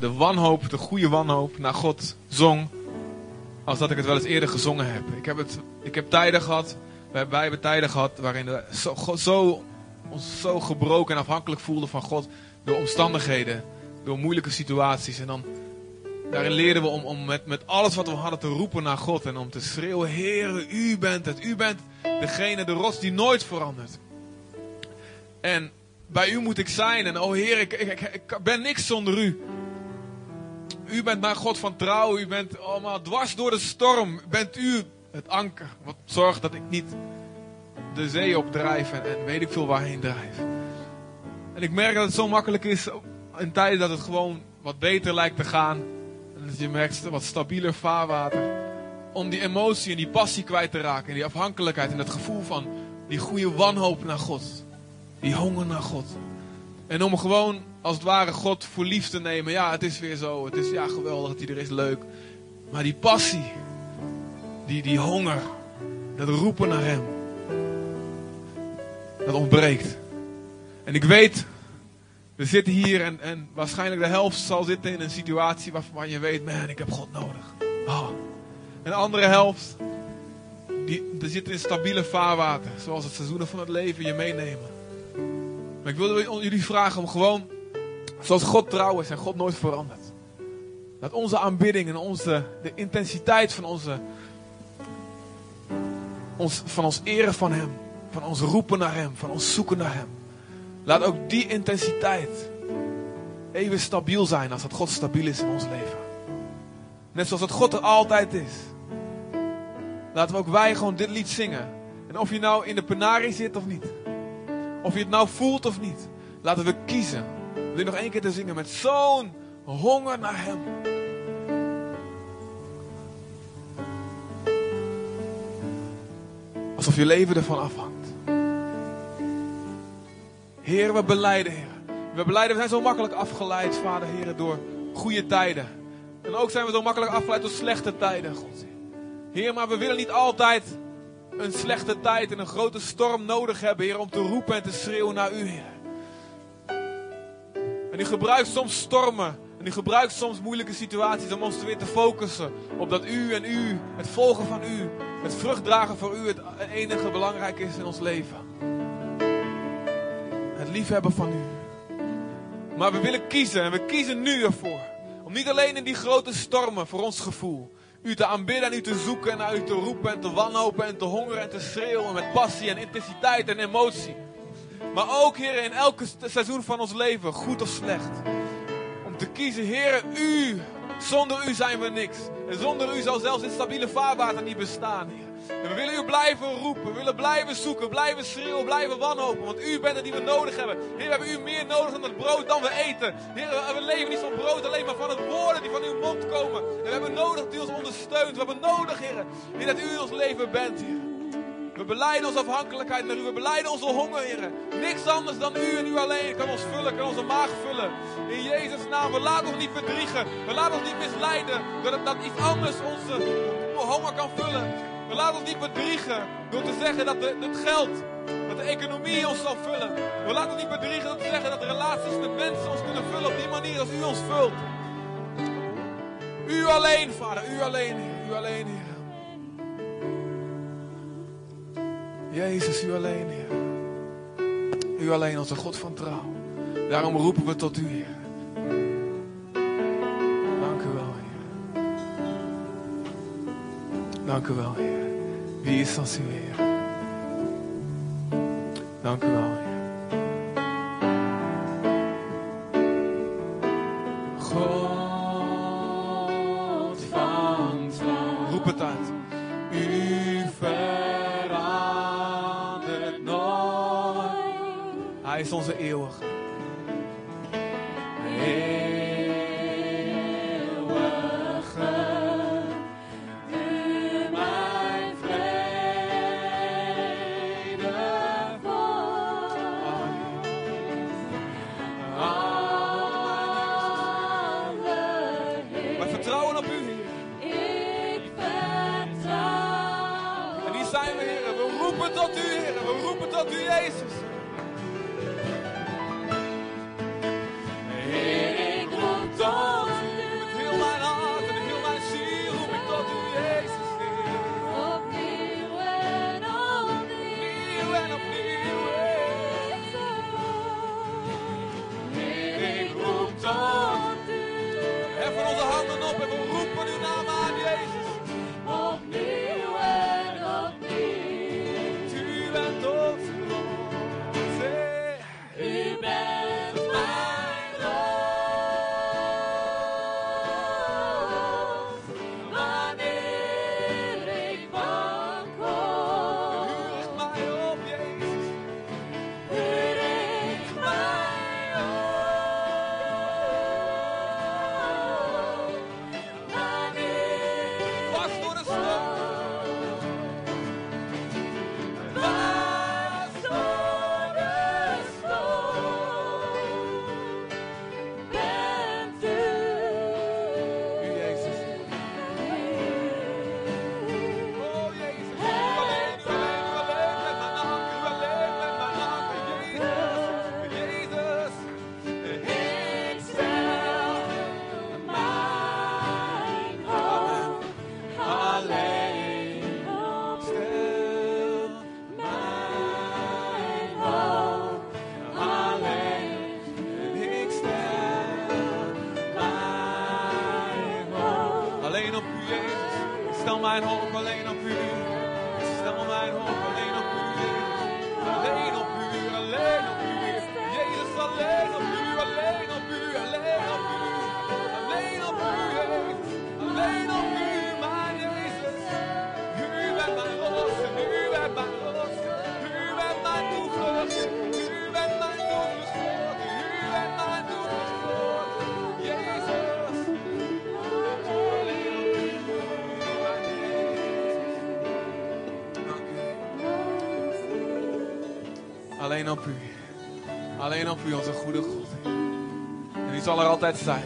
de, de wanhoop, de goede wanhoop naar God zong. Als dat ik het wel eens eerder gezongen heb. Ik heb, het, ik heb tijden gehad, wij, hebben tijden gehad waarin we zo, zo, ons zo gebroken en afhankelijk voelden van God. Door omstandigheden, door moeilijke situaties. En dan daarin leerden we om, om met, met alles wat we hadden te roepen naar God. En om te schreeuwen, Heer, u bent het. U bent degene, de rots die nooit verandert. En bij u moet ik zijn. En oh Heer, ik, ik, ik ben niks zonder u. U bent mijn God van trouw. U bent allemaal dwars door de storm. Bent u het anker. Wat zorgt dat ik niet de zee opdrijf en, en weet ik veel waarheen drijf. En ik merk dat het zo makkelijk is in tijden dat het gewoon wat beter lijkt te gaan. En dat je merkt wat stabieler vaarwater. Om die emotie en die passie kwijt te raken. En die afhankelijkheid en het gevoel van die goede wanhoop naar God. Die honger naar God. En om gewoon als het ware God voor lief te nemen. Ja, het is weer zo. Het is ja geweldig dat hij er is, leuk. Maar die passie, die, die honger, dat roepen naar hem, dat ontbreekt. En ik weet, we zitten hier en, en waarschijnlijk de helft zal zitten in een situatie waarvan je weet, man, ik heb God nodig. Oh. En de andere helft, die, die zit in stabiele vaarwater, zoals het seizoenen van het leven je meenemen. Maar ik wilde jullie vragen om gewoon, zoals God trouw is en God nooit verandert. Dat onze aanbidding en onze, de intensiteit van onze, ons, van ons eren van Hem, van ons roepen naar Hem, van ons zoeken naar Hem. Laat ook die intensiteit even stabiel zijn als dat God stabiel is in ons leven. Net zoals dat God er altijd is. Laten we ook wij gewoon dit lied zingen. En of je nou in de penarie zit of niet. Of je het nou voelt of niet. Laten we kiezen. Om dit nog één keer te zingen met zo'n honger naar Hem. Alsof je leven ervan afhangt. Heer, we beleiden, Heer. We beleiden, we zijn zo makkelijk afgeleid, Vader, Heer, door goede tijden. En ook zijn we zo makkelijk afgeleid door slechte tijden, God. Heer, maar we willen niet altijd een slechte tijd en een grote storm nodig hebben, Heer, om te roepen en te schreeuwen naar U, Heer. En U gebruikt soms stormen en U gebruikt soms moeilijke situaties om ons weer te focussen op dat U en U, het volgen van U, het vruchtdragen voor U, het enige belangrijk is in ons leven. Het liefhebben van U. Maar we willen kiezen en we kiezen nu ervoor. Om niet alleen in die grote stormen voor ons gevoel, u te aanbidden en u te zoeken en naar u te roepen en te wanhopen en te hongeren en te schreeuwen met passie en intensiteit en emotie. Maar ook, Heer, in elke seizoen van ons leven, goed of slecht. Om te kiezen, Heer, u. Zonder u zijn we niks. En zonder u zal zelfs dit stabiele vaarwater niet bestaan, Heer. En we willen u blijven roepen, we willen blijven zoeken, blijven schreeuwen, blijven wanhopen. Want u bent het die we nodig hebben. Heer, we hebben u meer nodig dan het brood dan we eten. Heer, we leven niet van brood alleen, maar van het woorden die van uw mond komen. En we hebben nodig dat u ons ondersteunt. We hebben nodig, Heer, dat u ons leven bent, Heer. Beleiden onze afhankelijkheid naar u. We beleiden onze honger, Heer. Niks anders dan u en u alleen kan ons vullen, kan onze maag vullen. In Jezus' naam, we laten ons niet bedriegen. We laten ons niet misleiden. Dat, dat iets anders onze honger kan vullen. We laten ons niet bedriegen door te zeggen dat de, het geld, dat de economie ons zal vullen. We laten ons niet bedriegen door te zeggen dat de relaties met mensen ons kunnen vullen op die manier als u ons vult. U alleen, Vader, u alleen, u alleen, Heer. Jezus, u alleen, Heer. U alleen, onze God van trouw. Daarom roepen we tot u, Heer. Dank u wel, Heer. Dank u wel, Heer. Wie is als u, Heer? Dank u wel, Heer. Is onze eeuwige. Alleen op u. Alleen op u, onze goede God. En u zal er altijd zijn.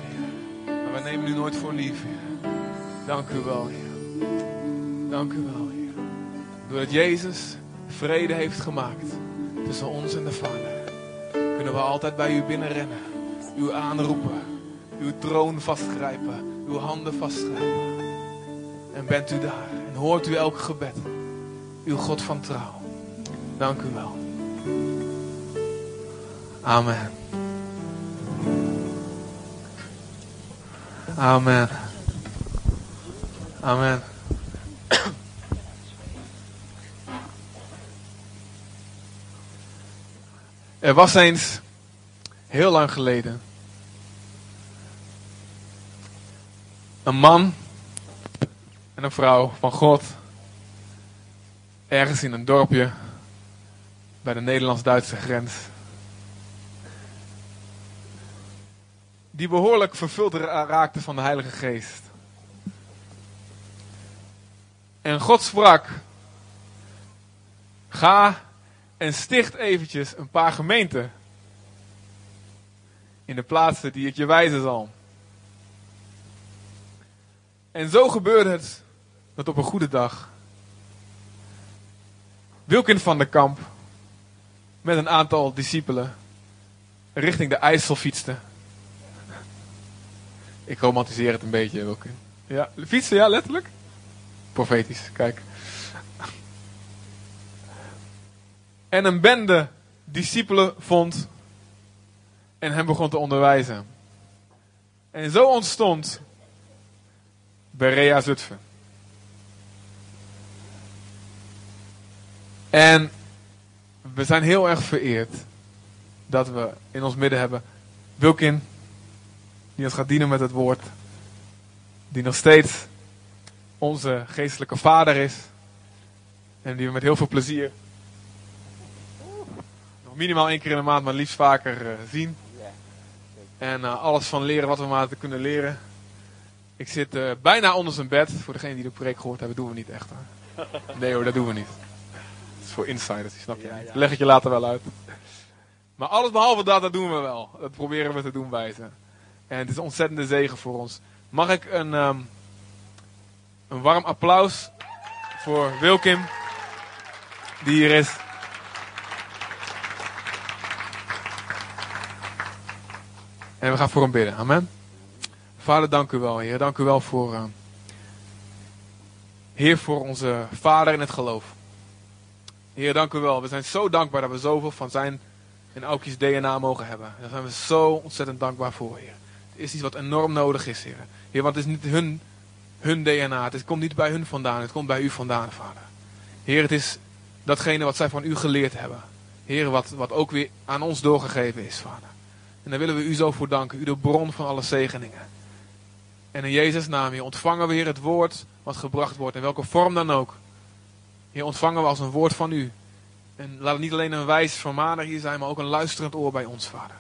Maar we nemen u nooit voor lief. Dank u wel, Heer. Dank u wel, Heer. Doordat Jezus vrede heeft gemaakt tussen ons en de Vader, kunnen we altijd bij u binnenrennen, u aanroepen, uw troon vastgrijpen, uw handen vastgrijpen. En bent u daar en hoort u elk gebed, uw God van trouw. Dank u wel. Amen. Amen. Amen. Er was eens, heel lang geleden, een man en een vrouw van God, ergens in een dorpje bij de Nederlands-Duitse grens. Die behoorlijk vervuld ra- raakte van de Heilige Geest. En God sprak: Ga en sticht eventjes een paar gemeenten. In de plaatsen die ik je wijzen zal. En zo gebeurde het dat op een goede dag. Wilkin van der Kamp met een aantal discipelen richting de IJssel fietste. Ik romantiseer het een beetje, Wilkin. Ja, fietsen, ja, letterlijk. Profetisch, kijk. En een bende discipelen vond en hem begon te onderwijzen. En zo ontstond Berea Zutphen. En we zijn heel erg vereerd dat we in ons midden hebben Wilkin, die ons gaat dienen met het woord, die nog steeds onze geestelijke vader is en die we met heel veel plezier nog minimaal één keer in de maand, maar liefst vaker eh, zien. En eh, alles van leren wat we maar te kunnen leren. Ik zit eh, bijna onder zijn bed. Voor degenen die de preek gehoord hebben, doen we niet echt. Hoor. Nee hoor, dat doen we niet. Dat is voor insiders, die snap je Ja, niet. ja. Leg het je later wel uit. Maar alles behalve dat, dat doen we wel. Dat proberen we te doen bij ze. En het is een ontzettende zegen voor ons. Mag ik een, ehm, een warm applaus voor Wilkim, die hier is. En we gaan voor hem bidden. Amen. Vader, dank u wel, Heer. Dank u wel voor, eh, Heer, voor onze Vader in het geloof. Heer, dank u wel. We zijn zo dankbaar dat we zoveel van zijn en Aukjes DNA mogen hebben. Daar zijn we zo ontzettend dankbaar voor, Heer. Is iets wat enorm nodig is, Heer. Heer, want het is niet hun, hun DNA. Het komt niet bij hun vandaan. Het komt bij u vandaan, Vader. Heer, het is datgene wat zij van u geleerd hebben. Heer, wat, wat ook weer aan ons doorgegeven is, Vader. En daar willen we u zo voor danken. U de bron van alle zegeningen. En in Jezus' naam, Heer, ontvangen we, Heer, het woord wat gebracht wordt. In welke vorm dan ook. Heer, ontvangen we als een woord van u. En laat het niet alleen een wijs vermaner hier zijn, maar ook een luisterend oor bij ons, Vader.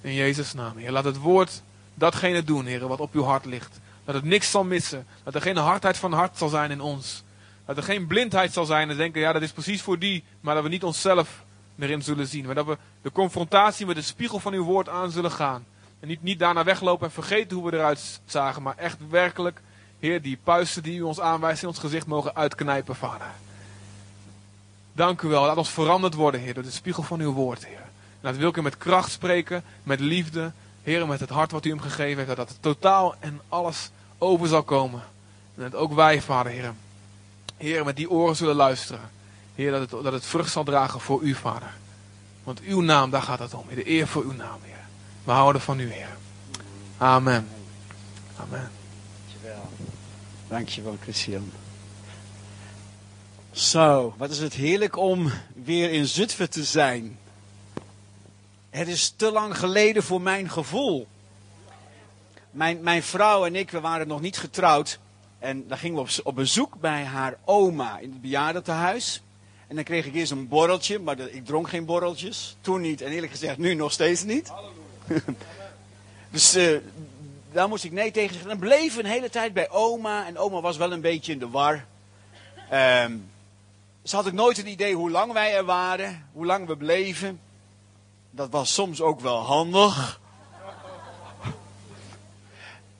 In Jezus' naam, Heer. Laat het woord datgene doen, Heer, wat op uw hart ligt. Dat het niks zal missen. Dat er geen hardheid van hart zal zijn in ons. Dat er geen blindheid zal zijn en denken, ja, dat is precies voor die. Maar dat we niet onszelf erin zullen zien. Maar dat we de confrontatie met de spiegel van uw woord aan zullen gaan. En niet, niet daarna weglopen en vergeten hoe we eruit zagen. Maar echt werkelijk, Heer, die puisten die u ons aanwijst in ons gezicht mogen uitknijpen, Vader. Dank u wel. Laat ons veranderd worden, Heer, door de spiegel van uw woord, Heer. En laat Wilke met kracht spreken, met liefde. Heer, met het hart wat u hem gegeven heeft. Dat het totaal en alles over zal komen. En dat ook wij, Vader, Heer. Heer, met die oren zullen luisteren. Heer, dat het, dat het vrucht zal dragen voor u, Vader. Want uw naam, daar gaat het om. De eer voor uw naam, Heer. We houden van u, Heer. Amen. Amen. Dankjewel. Dankjewel, Christian. Zo, wat is het heerlijk om weer in Zutphen te zijn. Het is te lang geleden voor mijn gevoel. Mijn, mijn vrouw en ik, we waren nog niet getrouwd. En dan gingen we op, op bezoek bij haar oma in het bejaardentehuis. En dan kreeg ik eerst een borreltje, maar ik dronk geen borreltjes. Toen niet en eerlijk gezegd nu nog steeds niet. dus uh, daar moest ik nee tegen zeggen. En bleef een hele tijd bij oma. En oma was wel een beetje in de war. Um, ze had ook nooit een idee hoe lang wij er waren, hoe lang we bleven. Dat was soms ook wel handig.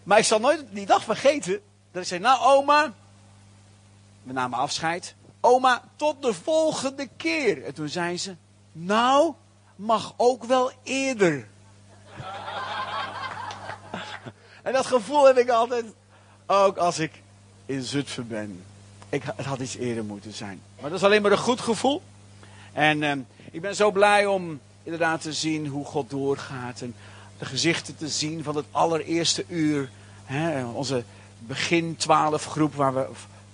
Maar ik zal nooit die dag vergeten dat ik zei, nou oma, we namen afscheid. Oma, tot de volgende keer. En toen zei ze, nou, mag ook wel eerder. en dat gevoel heb ik altijd, ook als ik in Zutphen ben. Ik, het had iets eerder moeten zijn. Maar dat is alleen maar een goed gevoel. En uh, ik ben zo blij om inderdaad te zien hoe God doorgaat. En de gezichten te zien van het allereerste uur. Hè, onze begin 12 groep, waar we,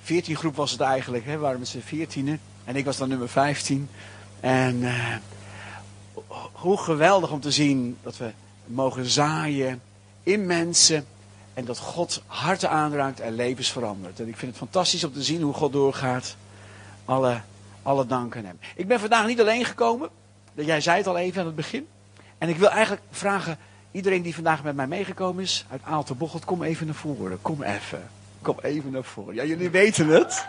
14 groep was het eigenlijk, hè, waren met z'n 14 En ik was dan nummer 15. En uh, hoe geweldig om te zien dat we mogen zaaien in mensen. En dat God harten aanraakt en levens verandert. En ik vind het fantastisch om te zien hoe God doorgaat. Alle, alle dank aan hem. Ik ben vandaag niet alleen gekomen. Jij zei het al even aan het begin. En ik wil eigenlijk vragen, iedereen die vandaag met mij meegekomen is, uit Aalterbochelt, kom even naar voren. Kom even. Kom even naar voren. Ja, jullie weten het.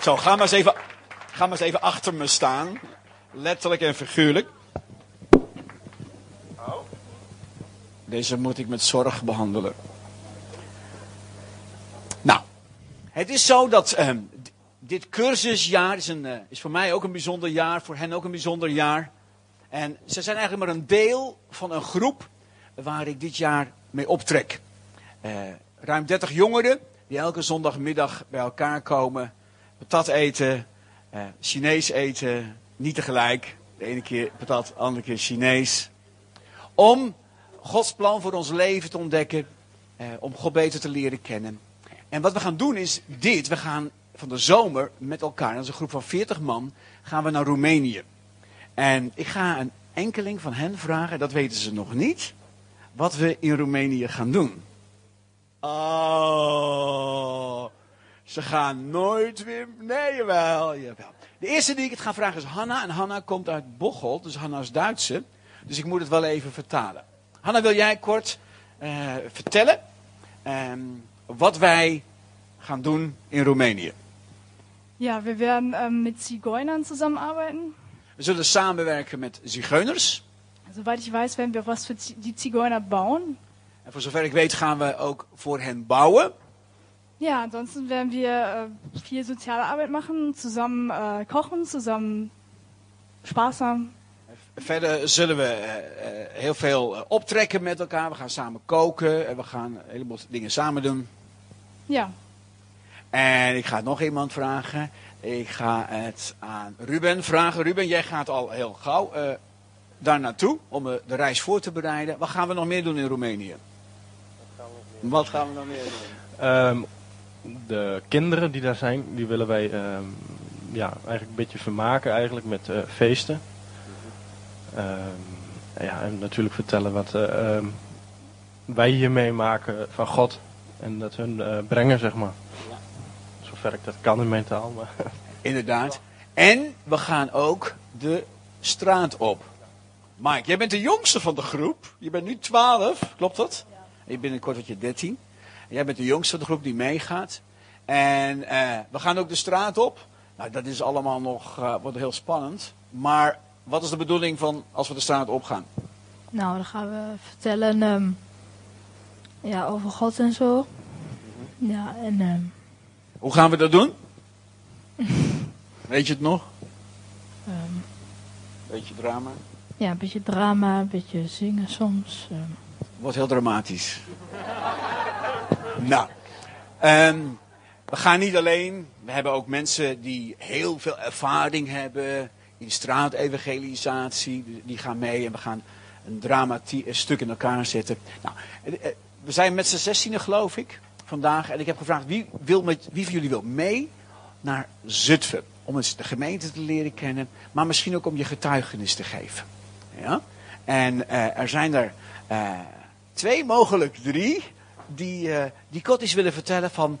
Zo, ga maar eens even, ga maar eens even achter me staan. Letterlijk en figuurlijk. Deze moet ik met zorg behandelen. Nou, het is zo dat uh, dit cursusjaar is, een, uh, is voor mij ook een bijzonder jaar, voor hen ook een bijzonder jaar. En ze zijn eigenlijk maar een deel van een groep waar ik dit jaar mee optrek. Uh, ruim 30 jongeren die elke zondagmiddag bij elkaar komen, patat eten, Chinees eten, niet tegelijk. De ene keer patat, de andere keer Chinees. Om Gods plan voor ons leven te ontdekken. Eh, om God beter te leren kennen. En wat we gaan doen is dit. We gaan van de zomer met elkaar, dat is een groep van 40 man, gaan we naar Roemenië. En ik ga een enkeling van hen vragen, dat weten ze nog niet, wat we in Roemenië gaan doen. Oh, ze gaan nooit weer. Nee, jawel, jawel. De eerste die ik het ga vragen is Hanna. En Hanna komt uit Bocholt, dus Hanna is Duitse. Dus ik moet het wel even vertalen. Hanna, wil jij kort uh, vertellen um, wat wij gaan doen in Roemenië? Ja, we werden ähm, mit Zigeunern zusammenarbeiten. We zullen samenwerken met zigeuners. Soweit ich weiß, werden wir was für die Zigeuner bauen. En voor zover ik weet gaan we ook voor hen bouwen. Ja, ansonsten werden wir äh, viel soziale Arbeit machen, zusammen äh, kochen, zusammen Spaß haben. Verder zullen we uh, heel veel optrekken met elkaar. We gaan samen koken en we gaan een heleboel dingen samen doen. Ja. En ik ga nog iemand vragen. Ik ga het aan Ruben vragen. Ruben, jij gaat al heel gauw uh, daar naartoe om de reis voor te bereiden. Wat gaan we nog meer doen in Roemenië? Wat gaan we nog meer doen? Um, de kinderen die daar zijn, die willen wij um, ja, eigenlijk een beetje vermaken eigenlijk met uh, feesten. Uh, ja, en natuurlijk vertellen wat wij hier meemaken van God. En dat hun brengen, zeg maar. Dat kan in mijn taal. Maar Inderdaad. En we gaan ook de straat op. Mike, jij bent de jongste van de groep. Je bent nu 12, klopt dat? Ja. En je binnenkort wat je 13. Jij bent de jongste van de groep die meegaat. En we gaan ook de straat op. Nou, dat is allemaal nog, wordt heel spannend. Maar wat is de bedoeling van als we de straat opgaan? Nou, dan gaan we vertellen um, ja, over God en zo. Ja, en... Um... Hoe gaan we dat doen? Weet je het nog? Um, beetje drama? Ja, een beetje drama, een beetje zingen soms. Um. Wordt heel dramatisch. nou, um, we gaan niet alleen. We hebben ook mensen die heel veel ervaring hebben in straatevangelisatie. Die gaan mee en we gaan een drama een stuk in elkaar zetten. Nou, we zijn met z'n zestienen geloof ik. Vandaag. En ik heb gevraagd wie, wil met, wie van jullie wil mee naar Zutphen. Om eens de gemeente te leren kennen. Maar misschien ook om je getuigenis te geven. Ja? En eh, er zijn er eh, twee, mogelijk drie. Die, eh die kort iets willen vertellen van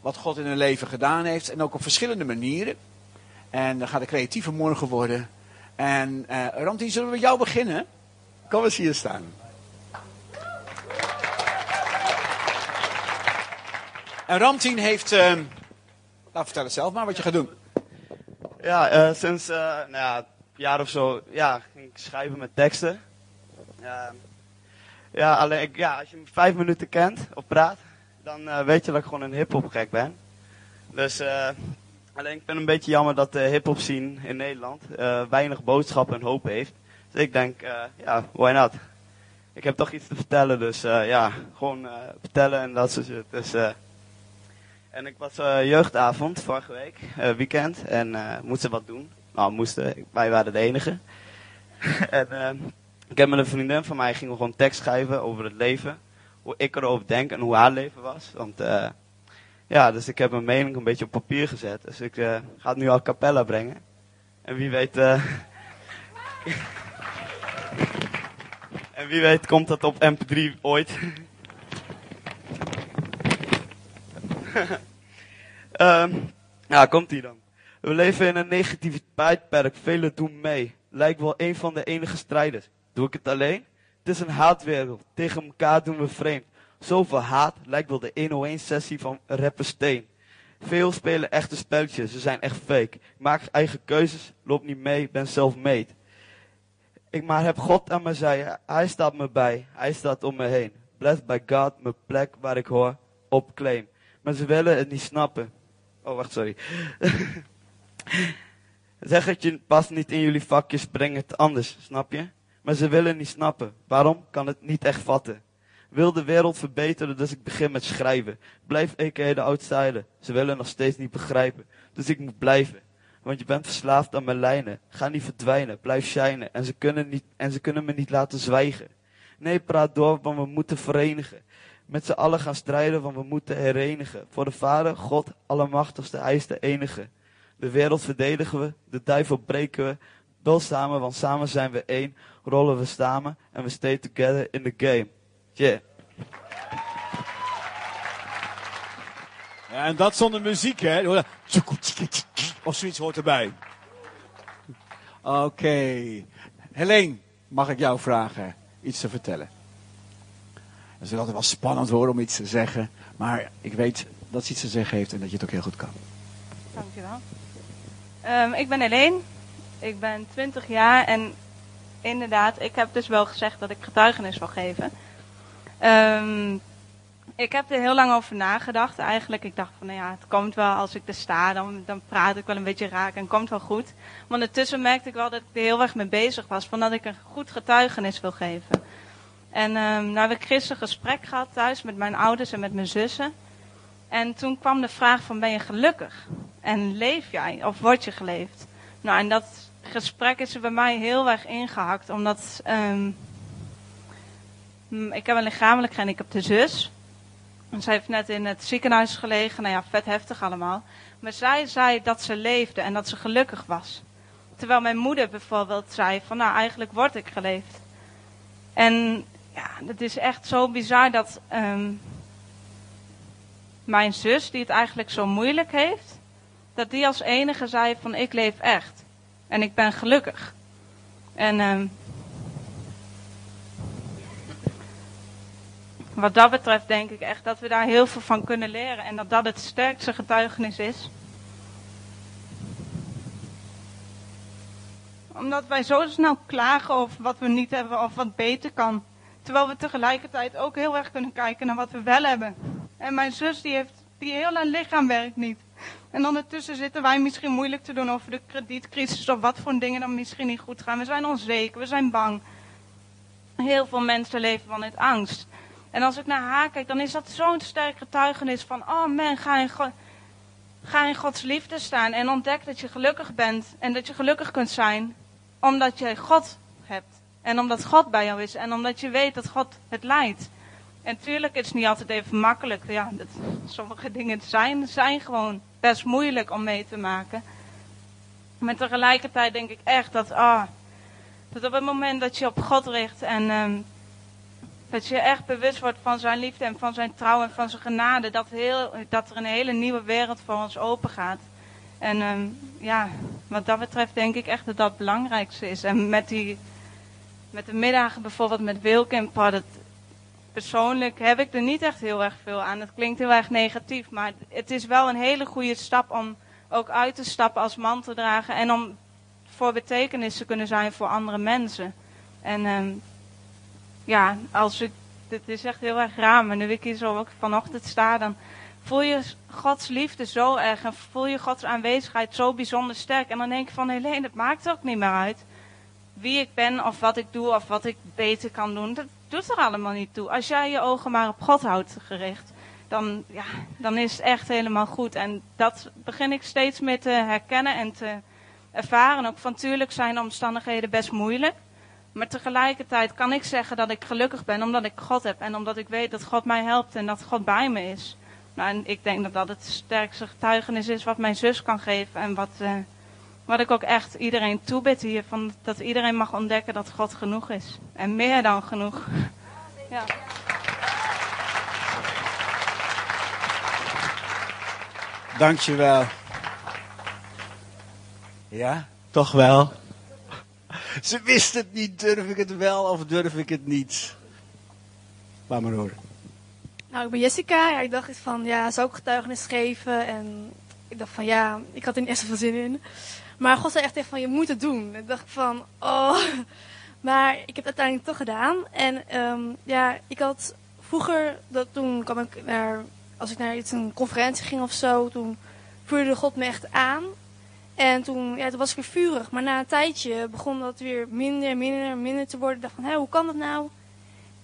wat God in hun leven gedaan heeft. En ook op verschillende manieren. En dan gaat een creatieve morgen worden. En Ramtien, zullen we met jou beginnen? Kom eens hier staan. En Ramtien heeft... eh nou, vertel het zelf maar wat je gaat doen. Ja, eh, sinds eh, nou ja, een jaar of zo ja, ging ik schrijven met teksten. Ja, ja, alleen ja, als je me vijf minuten kent of praat, dan eh, weet je dat ik gewoon een hip-hop gek ben. Dus alleen ik vind het een beetje jammer dat de hip-hop in Nederland weinig boodschap en hoop heeft. Dus ik denk, ja, why not? Ik heb toch iets te vertellen, dus ja, gewoon vertellen en dat soort shit. Dus, en ik was eh, jeugdavond vorige week, eh, weekend, en eh moesten wat doen. Nou, moesten, wij waren de enige. en eh, ik heb met een vriendin van mij, gingen we gewoon tekst schrijven over het leven. Hoe ik erover denk en hoe haar leven was. Want ja, dus ik heb mijn mening een beetje op papier gezet. Dus ik ga het nu al cappella brengen. En wie weet... en wie weet komt dat op mp3 ooit. Ehm ja, komt ie dan. We leven in een negatief tijdperk, velen doen mee. Lijkt wel een van de enige strijders. Doe ik het alleen? Het is een haatwereld, tegen elkaar doen we vreemd. Zoveel haat lijkt wel de 101 sessie van rapper Steen. Veel spelen echte spelletjes, ze zijn echt fake. Ik maak eigen keuzes, loop niet mee, ben zelf made. Ik maar heb God aan mijn zij, hij staat me bij, hij staat om me heen. Blessed by God, mijn plek waar ik hoor, op claim. Maar ze willen het niet snappen. Oh, wacht, sorry. zeg het je past niet in jullie vakjes, breng het anders, snap je? Maar ze willen niet snappen. Waarom? Kan het niet echt vatten. Wil de wereld verbeteren, dus ik begin met schrijven. Blijf a.k.a. de outsider. Ze willen nog steeds niet begrijpen. Dus ik moet blijven. Want je bent verslaafd aan mijn lijnen. Ga niet verdwijnen, blijf shinen. En ze kunnen, niet, en ze kunnen me niet laten zwijgen. Nee, praat door, want we moeten verenigen. Met z'n allen gaan strijden, want we moeten herenigen. Voor de Vader, God, Allemachtigste, Hij is de enige. De wereld verdedigen we, de duivel breken we. Wel samen, want samen zijn we één. Rollen we samen en we stay together in the game. Yeah. Ja, en dat zonder muziek, hè? Of zoiets hoort erbij. Oké. Helene, mag ik jou vragen iets te vertellen? Het is altijd wel spannend hoor om iets te zeggen. Maar ik weet dat ze iets te zeggen heeft en dat je het ook heel goed kan. Dankjewel. Ehm ik ben Helene. Ik ben 20 jaar en inderdaad, ik heb dus wel gezegd dat ik getuigenis wil geven. Ehm, ik heb er heel lang over nagedacht eigenlijk. Ik dacht van, nou ja, het komt wel als ik er sta, dan, dan praat ik wel een beetje raak en het komt wel goed. Maar ondertussen merkte ik wel dat ik er heel erg mee bezig was, van dat ik een goed getuigenis wil geven. En ehm nou heb ik gisteren een gesprek gehad thuis met mijn ouders en met mijn zussen. En toen kwam de vraag van, ben je gelukkig? En leef jij of word je geleefd? Nou, en dat gesprek is er bij mij heel erg ingehakt, omdat ehm, mm, ik heb een lichamelijk en ik heb de zus. En zij heeft net in het ziekenhuis gelegen, nou ja, vet heftig allemaal. Maar zij zei dat ze leefde en dat ze gelukkig was. Terwijl mijn moeder bijvoorbeeld zei van, nou, eigenlijk word ik geleefd. En ja, het is echt zo bizar dat ehm, mijn zus, die het eigenlijk zo moeilijk heeft, dat die als enige zei van ik leef echt. En ik ben gelukkig. En ehm, wat dat betreft denk ik echt dat we daar heel veel van kunnen leren. En dat dat het sterkste getuigenis is. Omdat wij zo snel klagen over wat we niet hebben of wat beter kan. Terwijl we tegelijkertijd ook heel erg kunnen kijken naar wat we wel hebben. En mijn zus die heeft, die heel haar lichaam werkt niet. En ondertussen zitten wij misschien moeilijk te doen over de kredietcrisis of wat voor dingen dan misschien niet goed gaan. We zijn onzeker, we zijn bang. Heel veel mensen leven van het angst. En als ik naar haar kijk, dan is dat zo'n sterk getuigenis van, oh man, ga in, ga in Gods liefde staan en ontdek dat je gelukkig bent en dat je gelukkig kunt zijn omdat je God hebt. En omdat God bij jou is en omdat je weet dat God het leidt. En tuurlijk is het niet altijd even makkelijk. Ja, dat, sommige dingen zijn, zijn gewoon best moeilijk om mee te maken. Maar tegelijkertijd denk ik echt dat, ah, dat op het moment dat je op God richt en ehm, dat je echt bewust wordt van zijn liefde en van zijn trouw en van zijn genade, dat, heel, dat er een hele nieuwe wereld voor ons open gaat. En ehm, ja, wat dat betreft denk ik echt dat dat het belangrijkste is. En met, die, met de middagen bijvoorbeeld met Wilkin, dat, persoonlijk heb ik er niet echt heel erg veel aan. Het klinkt heel erg negatief, maar het is wel een hele goede stap om ook uit te stappen als man te dragen en om voor betekenis te kunnen zijn voor andere mensen. En ehm, ja, als ik, dit is echt heel erg raar, maar nu ik hier zo ook vanochtend sta, dan voel je Gods liefde zo erg en voel je Gods aanwezigheid zo bijzonder sterk. En dan denk ik van Helene, het maakt ook niet meer uit wie ik ben of wat ik doe of wat ik beter kan doen. Dat doet er allemaal niet toe. Als jij je ogen maar op God houdt gericht, dan, ja, dan is het echt helemaal goed. En dat begin ik steeds meer te herkennen en te ervaren. Ook van tuurlijk zijn de omstandigheden best moeilijk. Maar tegelijkertijd kan ik zeggen dat ik gelukkig ben omdat ik God heb. En omdat ik weet dat God mij helpt en dat God bij me is. Nou, en ik denk dat dat het sterkste getuigenis is wat mijn zus kan geven. En wat, uh, wat ik ook echt iedereen toebid hier. Van dat iedereen mag ontdekken dat God genoeg is. En meer dan genoeg. Ja. Dankjewel. Ja, toch wel. Ze wist het niet, durf ik het wel of durf ik het niet? Laat maar horen. Nou, ik ben Jessica. Ja, ik dacht eens van, ja, zou ik getuigenis geven? En ik dacht van, ja, ik had er niet echt zoveel zin in. Maar God zei echt tegen van, je moet het doen. Ik dacht van, oh. Maar ik heb het uiteindelijk toch gedaan. En um, ja, ik had vroeger, dat, toen kwam ik naar, als ik naar iets, een conferentie ging of zo, toen vuurde God me echt aan. En toen, ja, toen was ik weer vurig. Maar na een tijdje begon dat weer minder, minder, minder te worden. Ik dacht van, hé, hoe kan dat nou?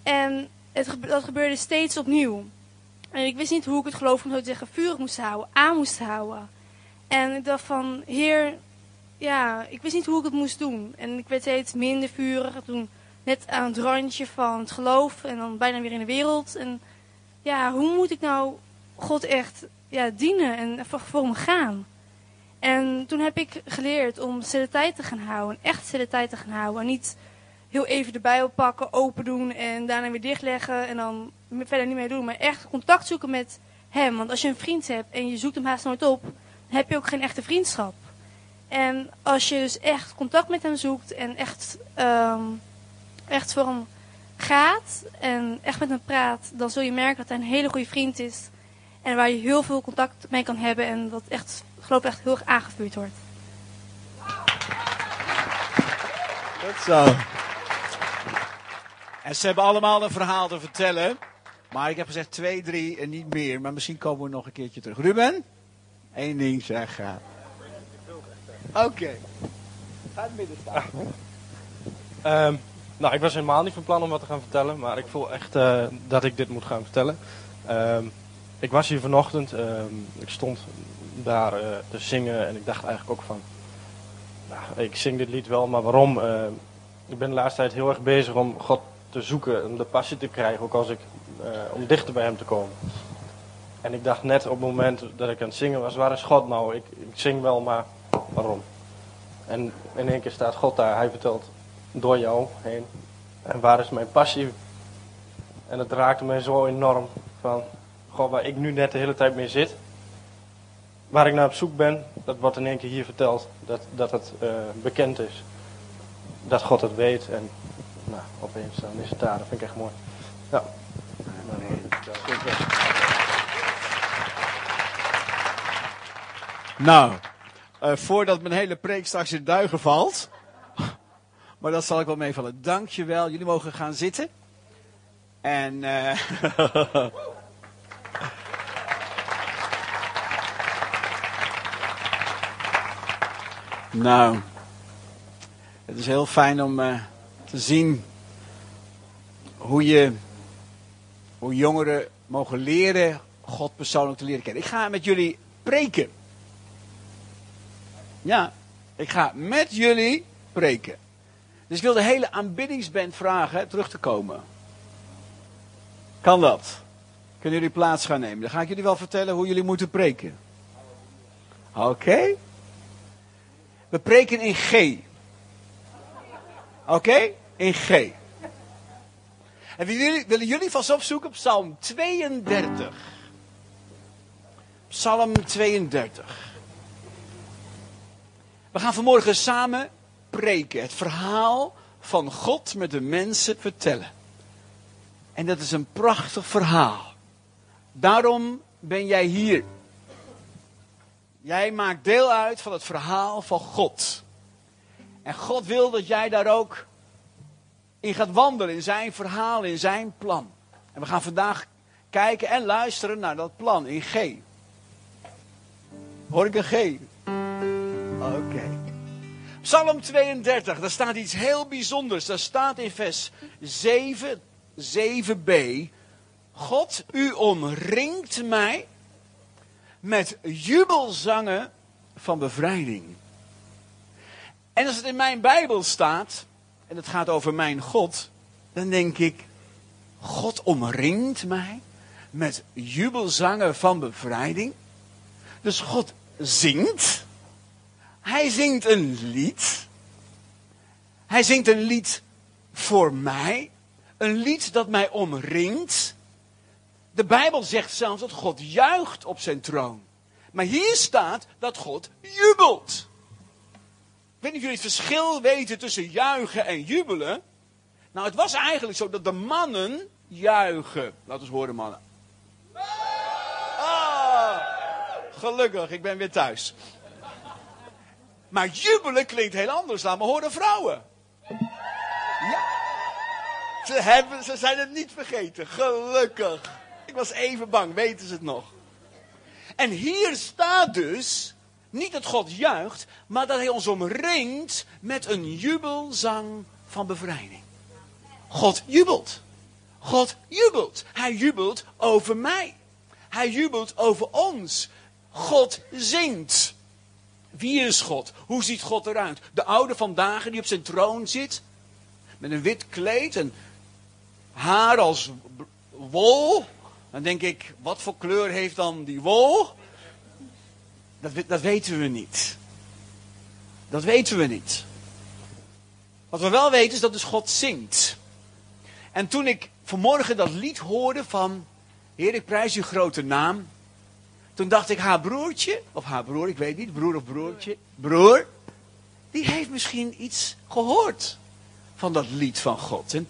En het, dat gebeurde steeds opnieuw. En ik wist niet hoe ik het geloof, om zo te zeggen, vurig moest houden, aan moest houden. En ik dacht van, heer, ja, ik wist niet hoe ik het moest doen. En ik werd steeds minder vurig. Toen net aan het randje van het geloof en dan bijna weer in de wereld. En ja, hoe moet ik nou God echt ja, dienen en voor, voor hem gaan? En toen heb ik geleerd om stille tijd te gaan houden. Echt stille tijd te gaan houden. En niet heel even de Bijbel pakken, open doen en daarna weer dichtleggen. En dan verder niet meer doen. Maar echt contact zoeken met hem. Want als je een vriend hebt en je zoekt hem haast nooit op, dan heb je ook geen echte vriendschap. En als je dus echt contact met hem zoekt en echt, um, echt voor hem gaat en echt met hem praat, dan zul je merken dat hij een hele goede vriend is. En waar je heel veel contact mee kan hebben en dat echt, geloof ik, echt heel erg aangevuurd wordt. Goed zo. En ze hebben allemaal een verhaal te vertellen. Maar ik heb gezegd twee, drie en niet meer. Maar misschien komen we nog een keertje terug. Ruben? Eén ding zeg. Oké. Ga het midden staan. Um, nou, ik was helemaal niet van plan om wat te gaan vertellen. Maar ik voel echt uh, dat ik dit moet gaan vertellen. Um, ik was hier vanochtend. Um, ik stond daar uh, te zingen. En ik dacht eigenlijk ook van... Nou, ik zing dit lied wel, maar waarom? Ik ben de laatste tijd heel erg bezig om God te zoeken. Om de passie te krijgen. Ook als ik... om dichter bij hem te komen. En ik dacht net op het moment dat ik aan het zingen was, waar is God nou? Ik, ik zing wel, maar waarom? En in één keer staat God daar, hij vertelt door jou heen. En waar is mijn passie? En het raakte mij zo enorm van, God, waar ik nu net de hele tijd mee zit. Waar ik naar op zoek ben, dat wordt in één keer hier verteld, dat, dat het uh, bekend is. Dat God het weet en nou, opeens dan is het daar, dat vind ik echt mooi. Ja. Nou, uh, voordat mijn hele preek straks in duigen valt. Maar dat zal ik wel meevallen. Dankjewel. Jullie mogen gaan zitten. En. Uh, nou. Het is heel fijn om uh, te zien hoe je. Hoe jongeren mogen leren God persoonlijk te leren kennen. Ik ga met jullie preken. Ja, ik ga met jullie preken. Dus ik wil de hele aanbiddingsband vragen terug te komen. Kan dat? Kunnen jullie plaats gaan nemen? Dan ga ik jullie wel vertellen hoe jullie moeten preken. Oké? We preken in G. Oké? In G. En willen jullie, willen jullie vast opzoeken op Psalm 32. Psalm 32. We gaan vanmorgen samen preken. Het verhaal van God met de mensen vertellen. En dat is een prachtig verhaal. Daarom ben jij hier. Jij maakt deel uit van het verhaal van God. En God wil dat jij daar ook in gaat wandelen, in zijn verhaal, in zijn plan. En we gaan vandaag kijken en luisteren naar dat plan in G. Hoor ik een G? Oké. Psalm 32, daar staat iets heel bijzonders. Daar staat in vers 7, 7b. God, u omringt mij met jubelzangen van bevrijding. En als het in mijn Bijbel staat, en het gaat over mijn God, dan denk ik, God omringt mij met jubelzangen van bevrijding. Dus God zingt. Hij zingt een lied. Hij zingt een lied voor mij. Een lied dat mij omringt. De Bijbel zegt zelfs dat God juicht op zijn troon. Maar hier staat dat God jubelt. Ik jullie het verschil weten tussen juichen en jubelen. Nou, het was eigenlijk zo dat de mannen juichen. Laten we horen, mannen. Ah, gelukkig, ik ben weer thuis. Maar jubelen klinkt heel anders. Laat me horen, vrouwen. Ja. Ze, hebben, ze zijn het niet vergeten. Gelukkig. Ik was even bang, weten ze het nog. En hier staat dus, niet dat God juicht, maar dat hij ons omringt met een jubelzang van bevrijding. God jubelt. God jubelt. Hij jubelt over mij. Hij jubelt over ons. God zingt. Wie is God? Hoe ziet God eruit? De oude vandaag die op zijn troon zit. Met een wit kleed en haar als wol. Dan denk ik, wat voor kleur heeft dan die wol? Dat, dat weten we niet. Dat weten we niet. Wat we wel weten is dat dus God zingt. En toen ik vanmorgen dat lied hoorde van... Heer, ik prijs uw grote naam. Toen dacht ik, haar broertje, of haar broer, ik weet niet, broer of broertje, broer, die heeft misschien iets gehoord van dat lied van God. En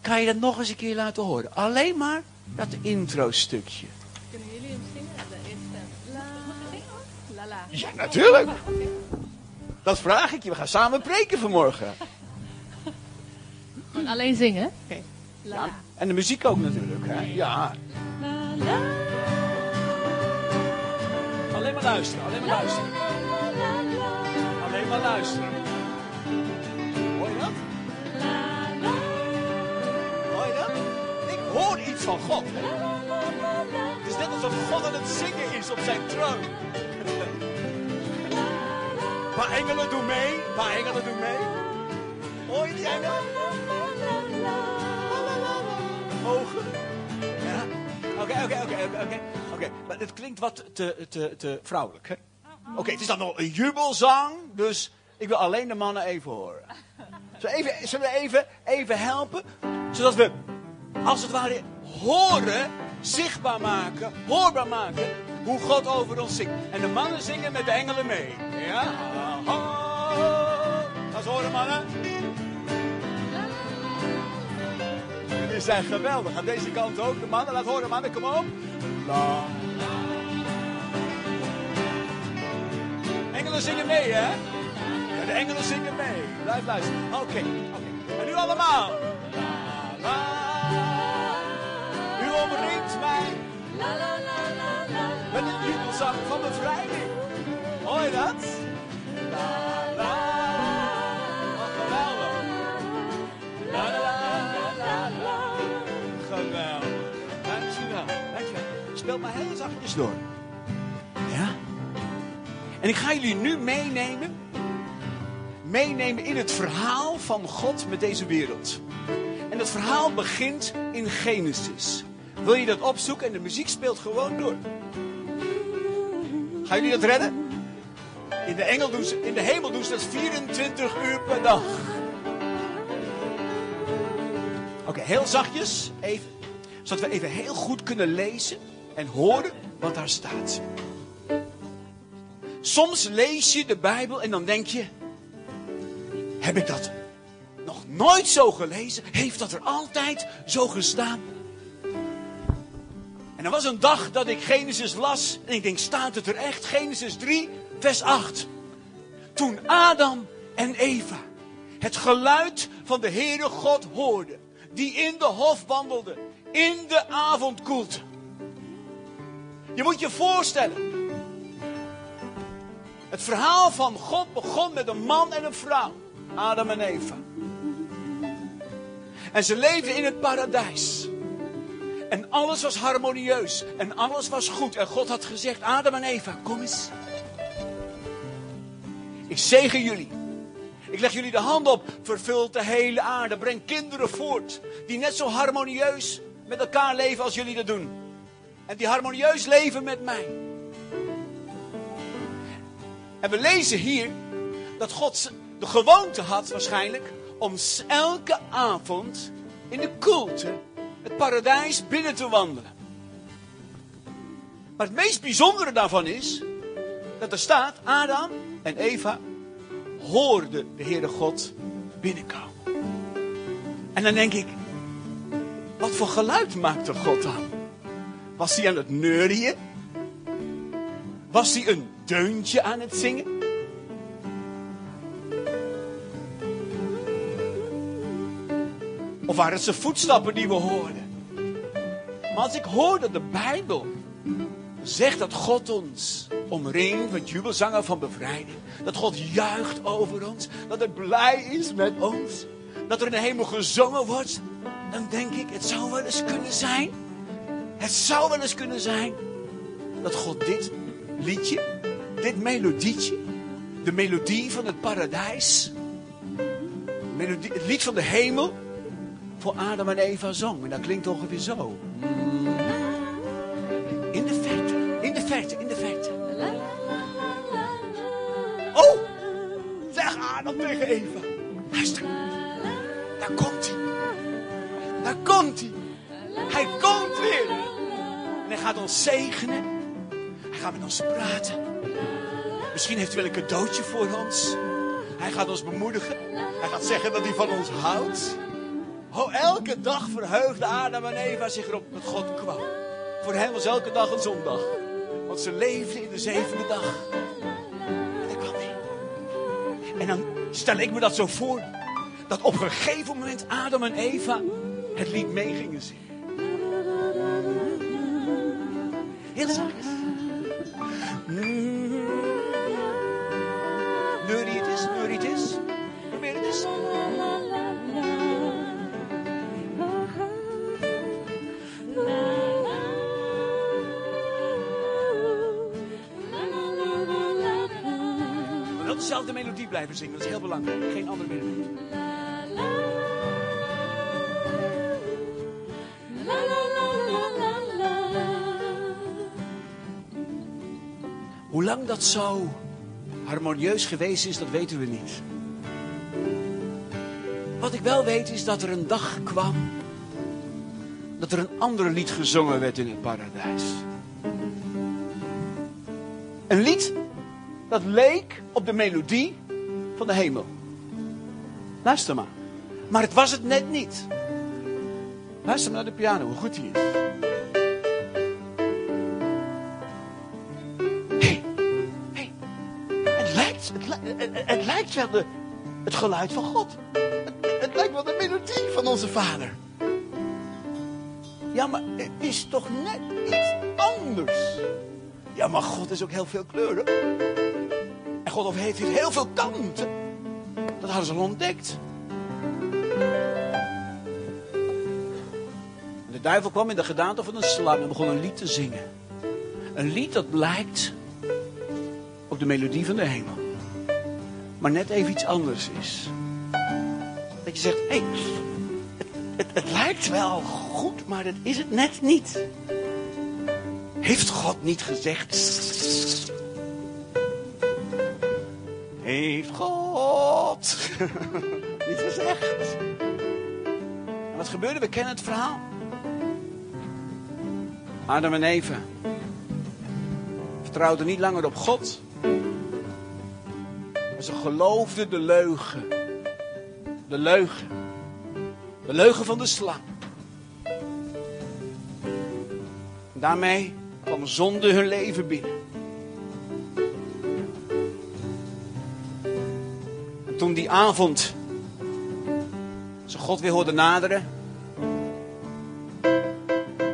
kan je dat nog eens een keer laten horen? Alleen maar dat intro-stukje. Kunnen jullie hem zingen? La, la, la. Ja, natuurlijk. Dat vraag ik je. We gaan samen preken vanmorgen. Alleen zingen? Oké. Ja, en de muziek ook natuurlijk. Hè? Ja. Alleen maar luisteren, alleen maar luisteren. Alleen maar luisteren. Hoor je dat? Hoor je dat? Ik hoor iets van God. Het is net alsof God aan het zingen is op zijn troon. Paar engelen doen mee. Paar engelen doen mee. Hoor je die engelen? Ogen. Ja. Oké, oké, oké, oké. Oké, maar het klinkt wat te, te, te vrouwelijk, hè? Oké, het is dan nog een jubelzang, dus ik wil alleen de mannen even horen. Zullen we even, even, even helpen? Zodat we, als het ware, horen, zichtbaar maken, hoorbaar maken, hoe God over ons zingt. En de mannen zingen met de engelen mee. Ja? Ga eens horen, mannen. Jullie zijn geweldig. Aan deze kant ook. De mannen, laat horen, mannen, kom op. La. Engelen zingen mee, hè? Ja, de engelen zingen mee. Blijf luisteren. Oké. En nu allemaal. La, la. U omringt mij. Met een jubelzang van bevrijding. Hoor je dat? La, Dankjewel. Speel maar heel zachtjes door. Ja? En ik ga jullie nu meenemen. Meenemen in het verhaal van God met deze wereld. En dat verhaal begint in Genesis. Wil je dat opzoeken en de muziek speelt gewoon door. Gaan jullie dat redden? In de, engel in de hemel doen ze dat 24 uur per dag. Oké, heel zachtjes, even, zodat we even heel goed kunnen lezen en horen wat daar staat. Soms lees je de Bijbel en dan denk je, heb ik dat nog nooit zo gelezen? Heeft dat er altijd zo gestaan? En er was een dag dat ik Genesis las en ik denk, staat het er echt? Genesis 3, vers 8. Toen Adam en Eva het geluid van de Heere God hoorden, die in de hof wandelde, in de avondkoelte. Je moet je voorstellen, het verhaal van God begon met een man en een vrouw, Adam en Eva. En ze leefden in het paradijs. En alles was harmonieus. En alles was goed. En God had gezegd, Adam en Eva, kom eens. Ik zegen jullie. Ik leg jullie de hand op. Vervult de hele aarde. Breng kinderen voort. Die net zo harmonieus met elkaar leven als jullie dat doen. En die harmonieus leven met mij. En we lezen hier dat God de gewoonte had waarschijnlijk om elke avond in de koelte het paradijs binnen te wandelen. Maar het meest bijzondere daarvan is dat er staat, Adam en Eva hoorden de Heere God binnenkomen. En dan denk ik, wat voor geluid maakte God dan? Was hij aan het neurien? Was hij een deuntje aan het zingen? Of waren het zijn voetstappen die we hoorden? Maar als ik hoor dat de Bijbel zegt dat God ons omringt met jubelzangen van bevrijding. Dat God juicht over ons. Dat hij blij is met ons. Dat er in de hemel gezongen wordt. Dan denk ik, het zou wel eens kunnen zijn. Het zou wel eens kunnen zijn. Dat God dit liedje, dit melodietje. De melodie van het paradijs. Het lied van de hemel voor Adam en Eva zong. En dat klinkt ongeveer zo. In de verte, in de verte, in de verte. Oh, zeg Adam tegen Eva. Luister, daar komt hij. Daar komt hij. Hij komt weer. Hij gaat ons zegenen. Hij gaat met ons praten. Misschien heeft hij wel een cadeautje voor ons. Hij gaat ons bemoedigen. Hij gaat zeggen dat hij van ons houdt. Oh, elke dag verheugde Adam en Eva zich erop dat God kwam. Voor hen was elke dag een zondag. Want ze leefden in de zevende dag. En hij kwam niet. En dan stel ik me dat zo voor. Dat op een gegeven moment Adam en Eva het lied mee gingen zingen. Heel zachtjes. Neurie het is, neurie het is. Probeer het eens. Wel dezelfde melodie blijven zingen, dat is heel belangrijk. Geen andere melodie. Dat zo harmonieus geweest is, dat weten we niet. Wat ik wel weet is dat er een dag kwam dat er een ander lied gezongen werd in het paradijs. Een lied dat leek op de melodie van de hemel. Luister maar. Maar het was het net niet. Luister maar naar de piano, hoe goed die is. Het- het geluid van God. Het, het lijkt wel de melodie van onze Vader. Ja, maar het is toch net iets anders. Ja, maar God is ook heel veel kleuren. En God heeft heel veel kanten. Dat hadden ze al ontdekt. De duivel kwam in de gedaante van een slang en begon een lied te zingen. Een lied dat lijkt op de melodie van de hemel. Maar net even iets anders is. Dat je zegt, hé, hey, het, het, lijkt wel goed, maar dat is het net niet. Heeft God niet gezegd? Heeft God niet gezegd? En wat gebeurde? We kennen het verhaal. Adam en Eva vertrouwden niet langer op God. Geloofden de leugen. De leugen. De leugen van de slang. Daarmee kwam zonde hun leven binnen. En toen die avond ze God weer hoorden naderen,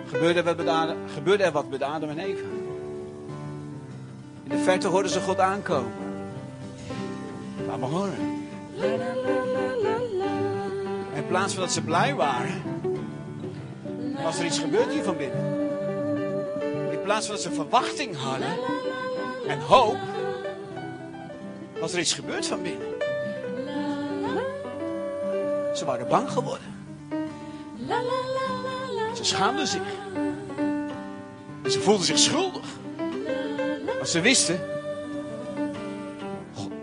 gebeurde, gebeurde er wat met Adam en Eva. In de verte hoorden ze God aankomen. Horen. En in plaats van dat ze blij waren, was er iets gebeurd hier van binnen. In plaats van dat ze verwachting hadden en hoop, was er iets gebeurd van binnen. Ze waren bang geworden. Ze schaamden zich. En ze voelden zich schuldig. Maar ze wisten,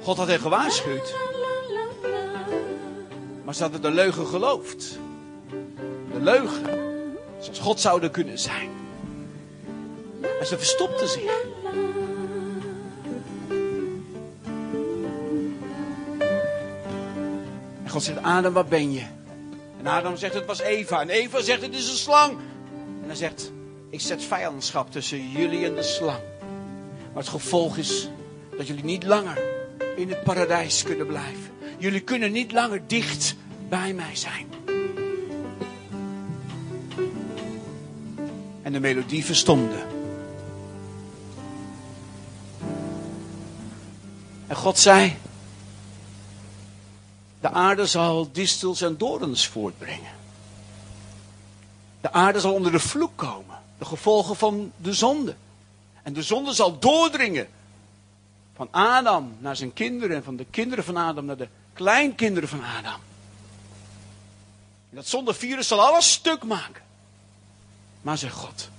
God had hen gewaarschuwd. Maar ze hadden de leugen geloofd. De leugen, zoals God zouden kunnen zijn. En ze verstopten zich. En God zegt, Adam, waar ben je? En Adam zegt, het was Eva. En Eva zegt, het is een slang. En hij zegt, ik zet vijandschap tussen jullie en de slang. Maar het gevolg is dat jullie niet langer in het paradijs kunnen blijven. Jullie kunnen niet langer dicht bij mij zijn. En de melodie verstomde. En God zei: De aarde zal distels en dorens voortbrengen. De aarde zal onder de vloek komen. De gevolgen van de zonde. En de zonde zal doordringen. Van Adam naar zijn kinderen. En van de kinderen van Adam naar de kleinkinderen van Adam. En dat zondevirus zal alles stuk maken. Maar zegt God.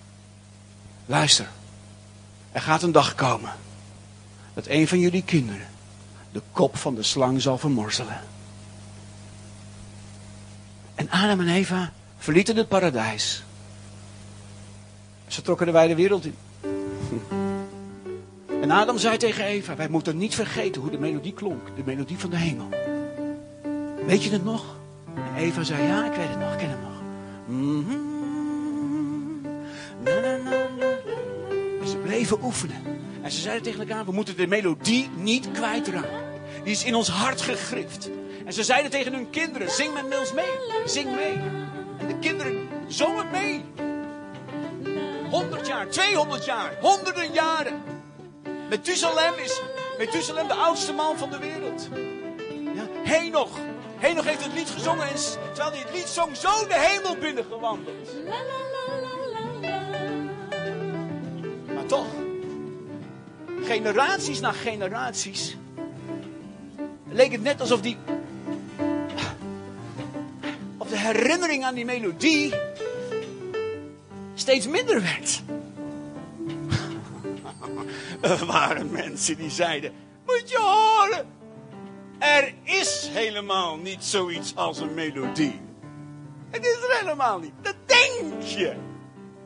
Luister. Er gaat een dag komen. Dat een van jullie kinderen. De kop van de slang zal vermorzelen. En Adam en Eva verlieten het paradijs. Ze trokken de wijde wereld in. En Adam zei tegen Eva: Wij moeten niet vergeten hoe de melodie klonk. De melodie van de hemel. Weet je het nog? En Eva zei: Ja, ik weet het nog, ik ken het nog. Mhm. En ze bleven oefenen. En ze zeiden tegen elkaar: We moeten de melodie niet kwijtraken. Die is in ons hart gegrift. En ze zeiden tegen hun kinderen: Zing met ons mee. Zing mee. En de kinderen zongen mee. 100 jaar, 200 jaar, honderden jaren. Methuselem is Methuselem de oudste man van de wereld. Ja, Henoch. Henoch heeft het lied gezongen en terwijl hij het lied zong, zo de hemel binnengewandeld. Maar toch, generaties na generaties, leek het net alsof die, of de herinnering aan die melodie steeds minder werd. Er waren mensen die zeiden: Moet je horen, er is helemaal niet zoiets als een melodie. Het is er helemaal niet. Dat denk je.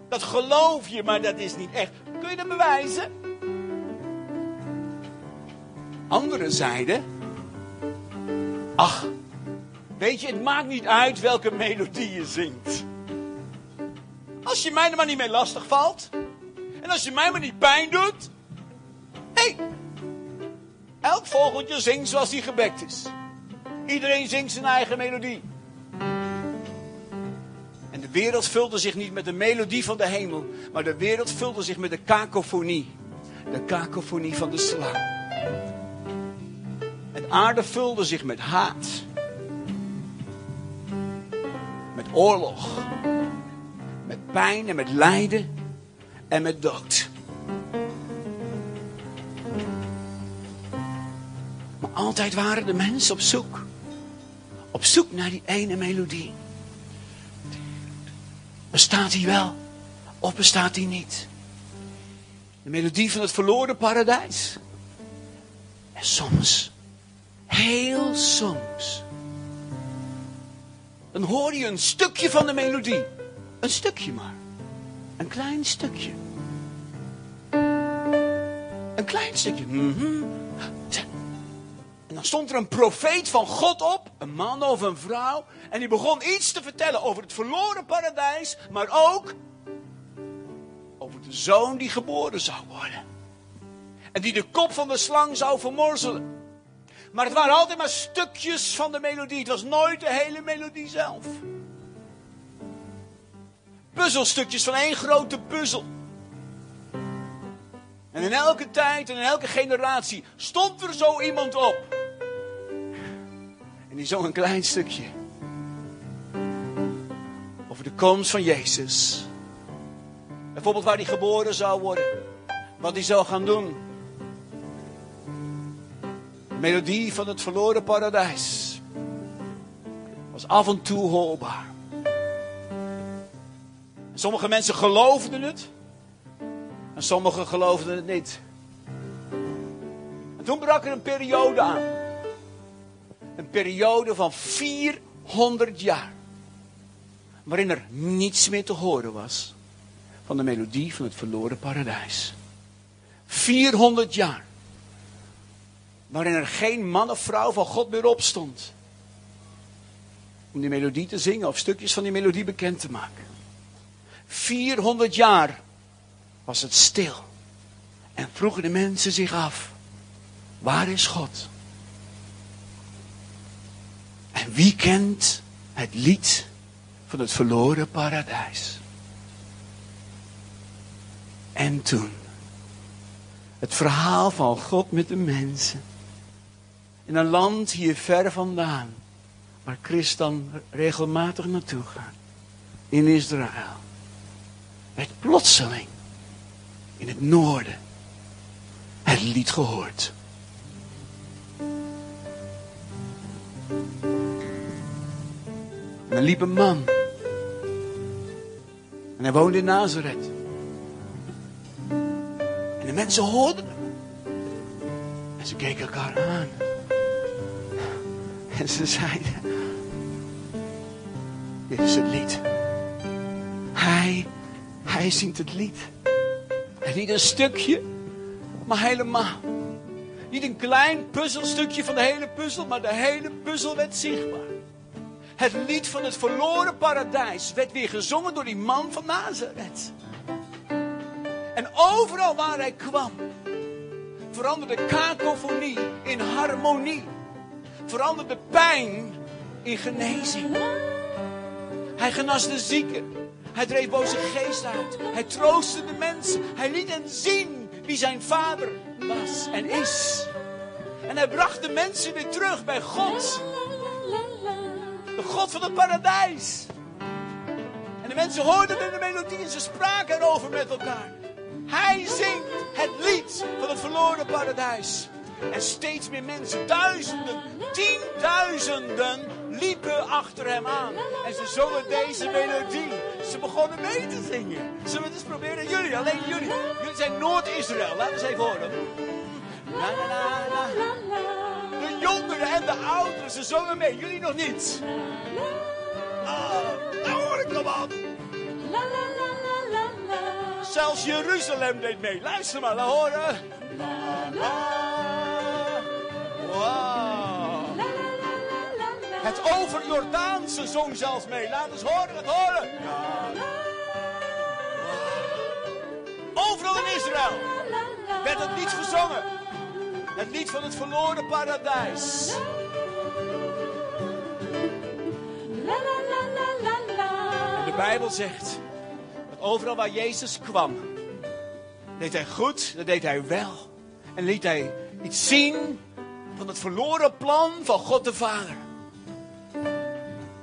Dat geloof je, maar dat is niet echt. Kun je dat bewijzen? Anderen zeiden: Ach, weet je, het maakt niet uit welke melodie je zingt. Als je mij er maar niet mee lastig valt. En als je mij maar niet pijn doet. Hey, elk vogeltje zingt zoals hij gebekt is. Iedereen zingt zijn eigen melodie. En de wereld vulde zich niet met de melodie van de hemel, maar de wereld vulde zich met de kakofonie. De kakofonie van de slang. En de aarde vulde zich met haat. Met oorlog. Met pijn en met lijden en met dood. Altijd waren de mensen op zoek. Op zoek naar die ene melodie. Bestaat hij wel of bestaat hij niet? De melodie van het verloren paradijs. En soms, heel soms, dan hoor je een stukje van de melodie. Een stukje maar. Een klein stukje. Een klein stukje. Mhm. En dan stond er een profeet van God op, een man of een vrouw, en die begon iets te vertellen over het verloren paradijs, maar ook over de zoon die geboren zou worden. En die de kop van de slang zou vermorzelen. Maar het waren altijd maar stukjes van de melodie. Het was nooit de hele melodie zelf. Puzzelstukjes van één grote puzzel. En in elke tijd en in elke generatie stond er zo iemand op. En die zong een klein stukje. Over de komst van Jezus. Bijvoorbeeld waar hij geboren zou worden. Wat hij zou gaan doen. De melodie van het verloren paradijs. Was af en toe hoorbaar. Sommige mensen geloofden het. En sommigen geloofden het niet. En toen brak er een periode aan. Een periode van 400 jaar. Waarin er niets meer te horen was van de melodie van het verloren paradijs. 400 jaar. Waarin er geen man of vrouw van God meer opstond. Om die melodie te zingen of stukjes van die melodie bekend te maken. 400 jaar was het stil. En vroegen de mensen zich af: waar is God? En wie kent het lied van het verloren paradijs? En toen, het verhaal van God met de mensen. In een land hier ver vandaan, waar Christ dan regelmatig naartoe gaat. In Israël. Werd plotseling in het noorden het lied gehoord. En er liep een man. En hij woonde in Nazareth. En de mensen hoorden hem. En ze keken elkaar aan. En ze zeiden: Dit is het lied. Hij, hij zingt het lied. Niet een stukje, maar helemaal. Niet een klein puzzelstukje van de hele puzzel, maar de hele puzzel werd zichtbaar. Het lied van het verloren paradijs werd weer gezongen door die man van Nazareth. En overal waar hij kwam, veranderde kakofonie in harmonie. Veranderde pijn in genezing. Hij genas de zieken. Hij dreef boze geesten uit. Hij troostte de mensen. Hij liet hen zien wie zijn vader was en is. En hij bracht de mensen weer terug bij God. De God van het paradijs. En de mensen hoorden de melodie en ze spraken erover met elkaar. Hij zingt het lied van het verloren paradijs. En steeds meer mensen, duizenden, tienduizenden, liepen achter hem aan. En ze zongen deze melodie. Ze begonnen mee te zingen. Zullen we het eens proberen? Jullie, alleen jullie. Jullie zijn Noord-Israël. Laten we eens even horen. La, la, la, la. De jongeren en de ouderen, ze zongen mee. Jullie nog niet. Ah, nou hoor ik hem aan. Zelfs Jeruzalem deed mee. Luister maar, laat horen. Wow. Het overjordaanse zong zelfs mee. Laat eens horen, het horen. Overal in Israël werd het lied gezongen. Het lied van het verloren paradijs. En de Bijbel zegt dat overal waar Jezus kwam, deed hij goed, dat deed hij wel. En liet hij iets zien van het verloren plan van God de Vader.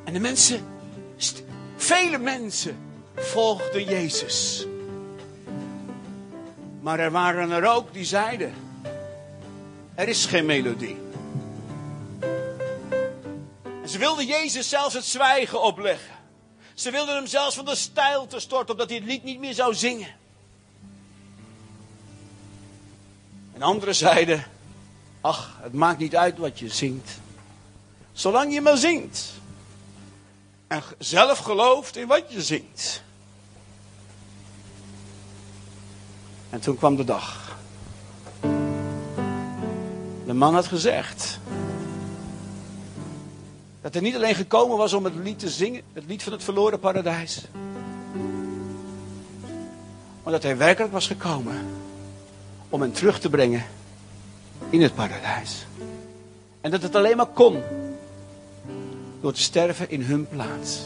En de mensen, vele mensen, volgden Jezus. Maar er waren er ook die zeiden: er is geen melodie. Ze wilden Jezus zelfs het zwijgen opleggen. Ze wilden hem zelfs van de stijl te storten, opdat hij het lied niet meer zou zingen. En anderen zeiden, ach, het maakt niet uit wat je zingt. Zolang je maar zingt. En zelf gelooft in wat je zingt. En toen kwam de dag. De man had gezegd. Dat hij niet alleen gekomen was om het lied te zingen, het lied van het verloren paradijs. Maar dat hij werkelijk was gekomen om hen terug te brengen in het paradijs. En dat het alleen maar kon door te sterven in hun plaats.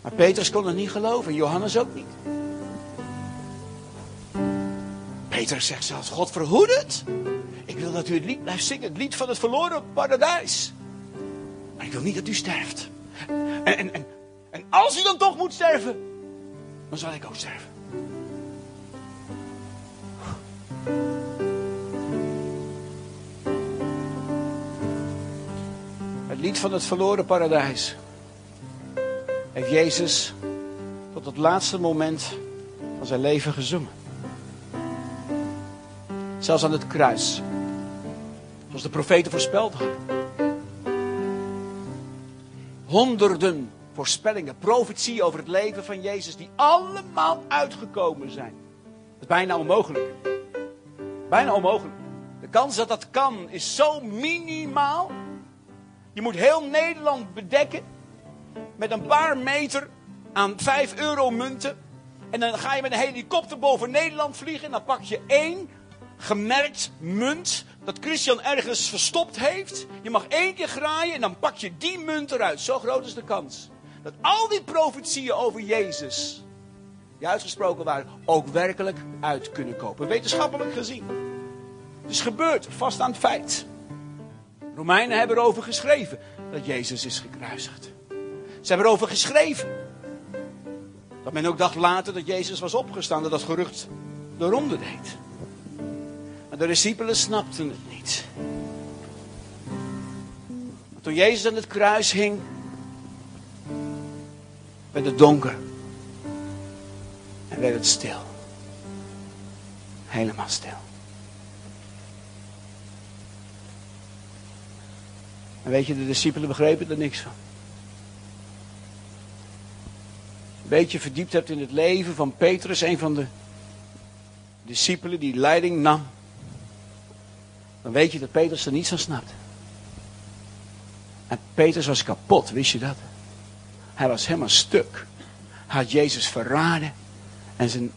Maar Petrus kon het niet geloven, Johannes ook niet. Petrus zegt zelfs, God verhoed het. Ik wil dat u het lied blijft zingen, het lied van het verloren paradijs. Maar ik wil niet dat u sterft. En, en, en, en als u dan toch moet sterven, dan zal ik ook sterven. Van het verloren paradijs heeft Jezus tot het laatste moment van zijn leven gezongen. Zelfs aan het kruis. Zoals de profeten voorspeld hadden. Honderden voorspellingen, profetieën over het leven van Jezus, die allemaal uitgekomen zijn. Dat is bijna onmogelijk. Bijna onmogelijk. De kans dat dat kan is zo minimaal. Je moet heel Nederland bedekken met een paar meter aan 5 euro munten. En dan ga je met een helikopter boven Nederland vliegen. En dan pak je één gemerkt munt dat Christian ergens verstopt heeft. Je mag één keer graaien en dan pak je die munt eruit. Zo groot is de kans. Dat al die profetieën over Jezus, die uitgesproken waren, ook werkelijk uit kunnen kopen. Wetenschappelijk gezien. Het is gebeurd, vast aan het feit. Romeinen hebben erover geschreven dat Jezus is gekruisigd. Ze hebben erover geschreven. Dat men ook dacht later dat Jezus was opgestaan, dat dat gerucht de ronde deed. Maar de discipelen snapten het niet. Toen Jezus aan het kruis hing, werd het donker. En werd het stil. Helemaal stil. En weet je, de discipelen begrepen er niks van. Een beetje verdiept hebt in het leven van Petrus, een van de discipelen die leiding nam. Dan weet je dat Petrus er niets van snapt. En Petrus was kapot, wist je dat? Hij was helemaal stuk. Hij had Jezus verraden. En zijn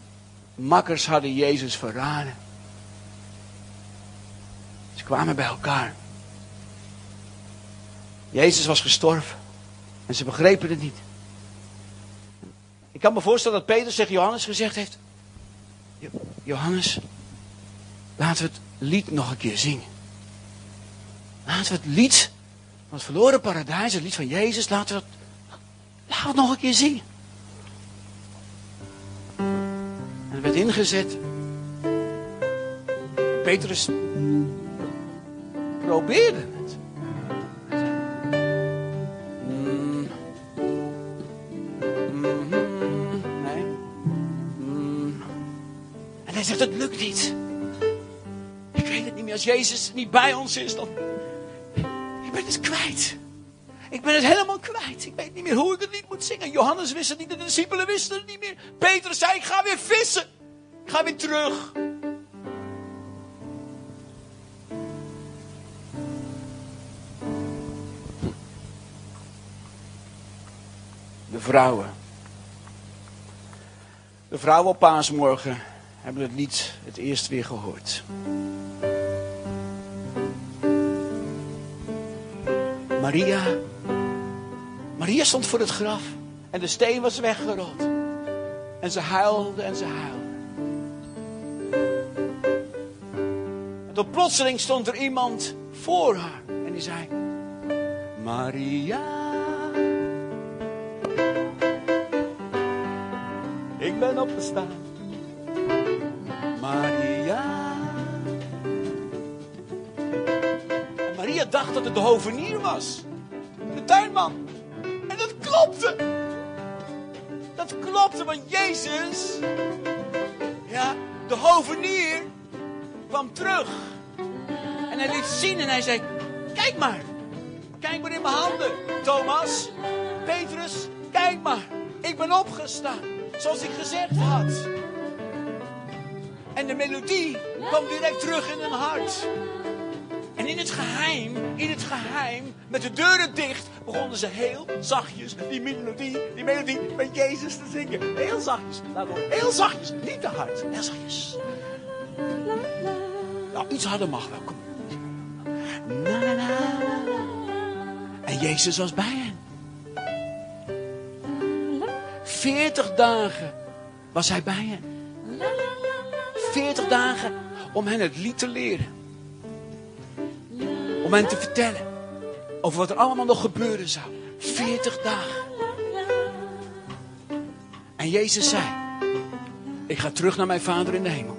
makkers hadden Jezus verraden. Ze kwamen bij elkaar. Jezus was gestorven. En ze begrepen het niet. Ik kan me voorstellen dat Petrus tegen Johannes gezegd heeft. Johannes, laten we het lied nog een keer zingen. Laten we het lied van het verloren paradijs, het lied van Jezus, laten we het, laten het nog een keer zingen. En het werd ingezet. Petrus probeerde zegt, het lukt niet. Ik weet het niet meer. Als Jezus niet bij ons is, dan... Ik ben het kwijt. Ik ben het helemaal kwijt. Ik weet niet meer hoe ik het niet moet zingen. Johannes wist het niet, de discipelen wisten het niet meer. Petrus zei, ik ga weer vissen. Ik ga weer terug. De vrouwen. De vrouwen op paasmorgen hebben het lied het eerst weer gehoord. Maria. Maria stond voor het graf. En de steen was weggerold. En ze huilde en ze huilde. En toen plotseling stond er iemand voor haar. En die zei: Maria. Ik ben opgestaan. Gedacht dat het de hovenier was. De tuinman. En dat klopte. Dat klopte, want Jezus, ja, de hovenier, kwam terug. En hij liet zien en hij zei, kijk maar. Kijk maar in mijn handen, Thomas. Petrus, kijk maar. Ik ben opgestaan, zoals ik gezegd had. En de melodie kwam direct terug in hun hart. In het geheim, in het geheim, met de deuren dicht, begonnen ze heel zachtjes die melodie, die melodie met Jezus te zingen. Heel zachtjes, laat. Heel zachtjes, niet te hard. Heel zachtjes. Nou, iets harder mag wel. En Jezus was bij hen. Veertig dagen was hij bij hen. Veertig dagen om hen het lied te leren. Om hen te vertellen over wat er allemaal nog gebeuren zou. Veertig dagen. En Jezus zei, ik ga terug naar mijn Vader in de hemel.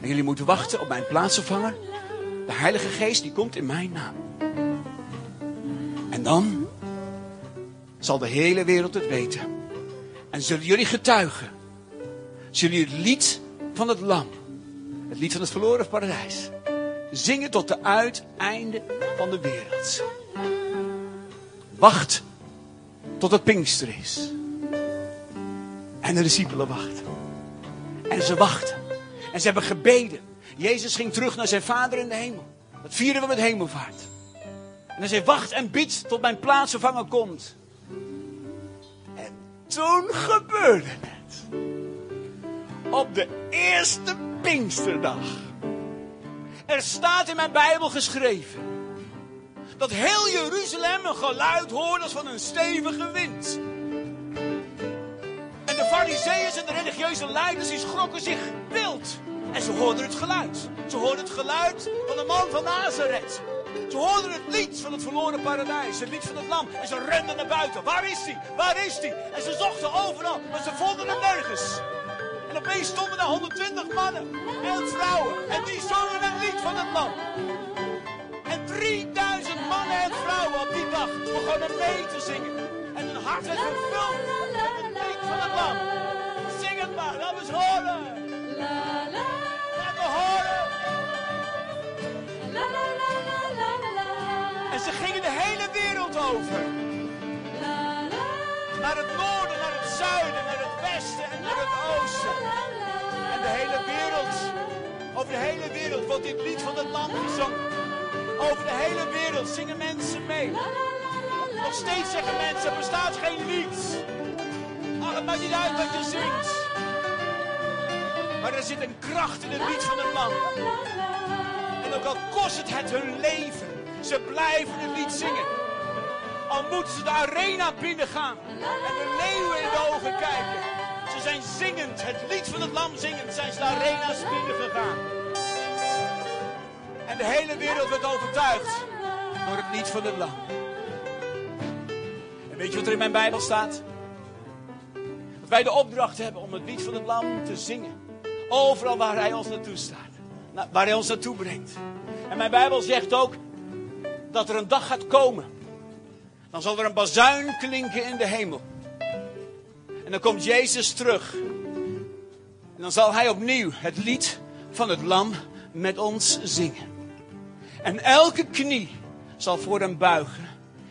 En jullie moeten wachten op mijn plaatsvervanger. De Heilige Geest die komt in mijn naam. En dan zal de hele wereld het weten. En zullen jullie getuigen. Zullen jullie het lied van het lam. Het lied van het verloren paradijs. Zingen tot de uiteinde van de wereld. Wacht tot het Pinkster is. En de discipelen wachten. En ze wachten. En ze hebben gebeden. Jezus ging terug naar zijn vader in de hemel. Dat vieren we met hemelvaart. En hij zei, wacht en bid tot mijn plaatsvervanger komt. En toen gebeurde het. Op de eerste Pinksterdag. Er staat in mijn Bijbel geschreven. Dat heel Jeruzalem een geluid hoorde als van een stevige wind. En de fariseeën en de religieuze leiders die schrokken zich wild. En ze hoorden het geluid. Ze hoorden het geluid van de man van Nazareth. Ze hoorden het lied van het verloren paradijs, het lied van het lam. En ze renden naar buiten. Waar is hij? Waar is hij? En ze zochten overal, maar ze vonden hem nergens. En opeens stonden er 120 mannen en vrouwen. En die zongen het lied van het lam. En 3000 mannen en vrouwen op die dag begonnen mee te zingen. En hun hart werd vervuld met het lied van het lam. Zing het maar, laat eens horen. Laat me horen. En ze gingen de hele wereld over. Naar het noorden, het oosten. En de hele wereld, over de hele wereld wordt dit lied van het lam gezongen. Over de hele wereld zingen mensen mee. Nog steeds zeggen mensen, er bestaat geen lied. Ach, het maakt niet uit wat je zingt. Maar er zit een kracht in het lied van het lam. En ook al kost het het hun leven, ze blijven het lied zingen. Al moeten ze de arena binnengaan en de leeuwen in de ogen kijken. Ze zijn zingend, het lied van het lam zingend, zijn ze de arena's binnengegaan. En de hele wereld werd overtuigd door het lied van het lam. En weet je wat er in mijn Bijbel staat? Dat wij de opdracht hebben om het lied van het lam te zingen. Overal waar hij ons naartoe staat. Waar hij ons naartoe brengt. En mijn Bijbel zegt ook dat er een dag gaat komen. Dan zal er een bazuin klinken in de hemel. En dan komt Jezus terug. En dan zal hij opnieuw het lied van het lam met ons zingen. En elke knie zal voor hem buigen.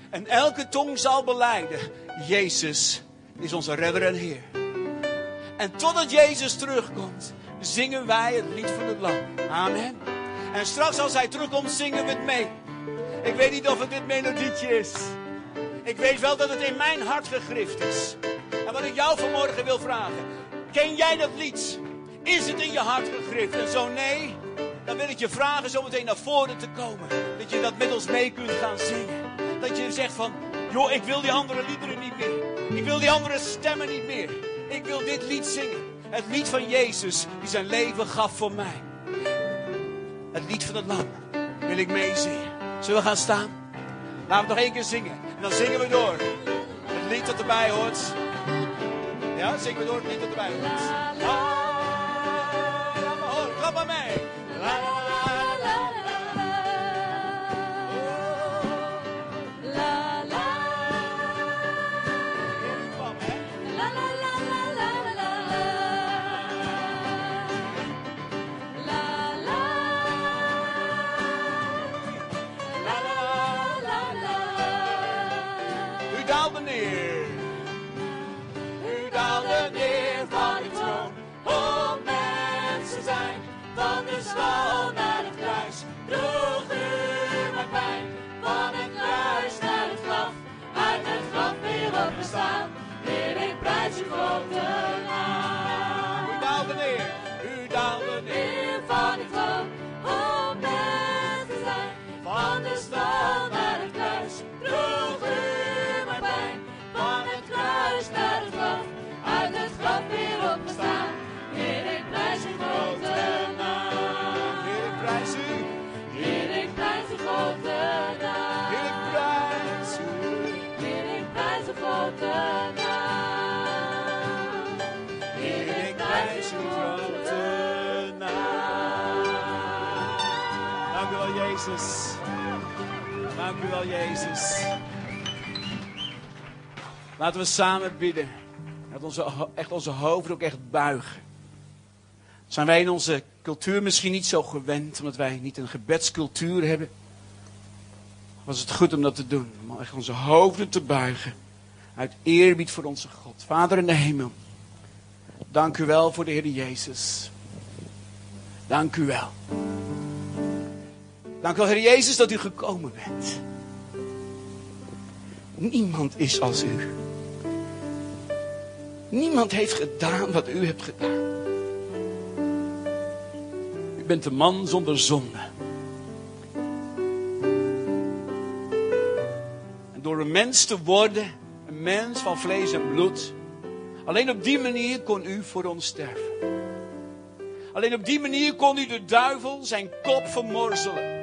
En elke tong zal beleiden. Jezus is onze redder en Heer. En totdat Jezus terugkomt, zingen wij het lied van het lam. Amen. En straks als hij terugkomt, zingen we het mee. Ik weet niet of het dit melodietje is. Ik weet wel dat het in mijn hart gegrift is. En wat ik jou vanmorgen wil vragen. Ken jij dat lied? Is het in je hart gegrift? En zo nee, dan wil ik je vragen zo meteen naar voren te komen. Dat je dat met ons mee kunt gaan zingen. Dat je zegt van, joh, ik wil die andere liederen niet meer. Ik wil die andere stemmen niet meer. Ik wil dit lied zingen. Het lied van Jezus die zijn leven gaf voor mij. Het lied van het lam wil ik meezingen. Zullen we gaan staan? Laten we nog één keer zingen. En dan zingen we door. Lied dat erbij hoort. Ja, zingen we door het lied dat erbij hoort. Me horen. Klap maar mee. Prijs uw Dank u wel, Jezus. Laten we samen bidden. Dat onze, echt onze hoofden ook echt buigen. Zijn wij in onze cultuur misschien niet zo gewend, omdat wij niet een gebedscultuur hebben? Was het goed om dat te doen? Om echt onze hoofden te buigen. Uit eerbied voor onze God. Vader in de hemel. Dank u wel voor de Heer Jezus. Dank u wel. Dank u wel, Heer Jezus, dat u gekomen bent. Niemand is als u. Niemand heeft gedaan wat u hebt gedaan. U bent de man zonder zonde. En door een mens te worden, een mens van vlees en bloed, alleen op die manier kon u voor ons sterven. Alleen op die manier kon u de duivel zijn kop vermorzelen.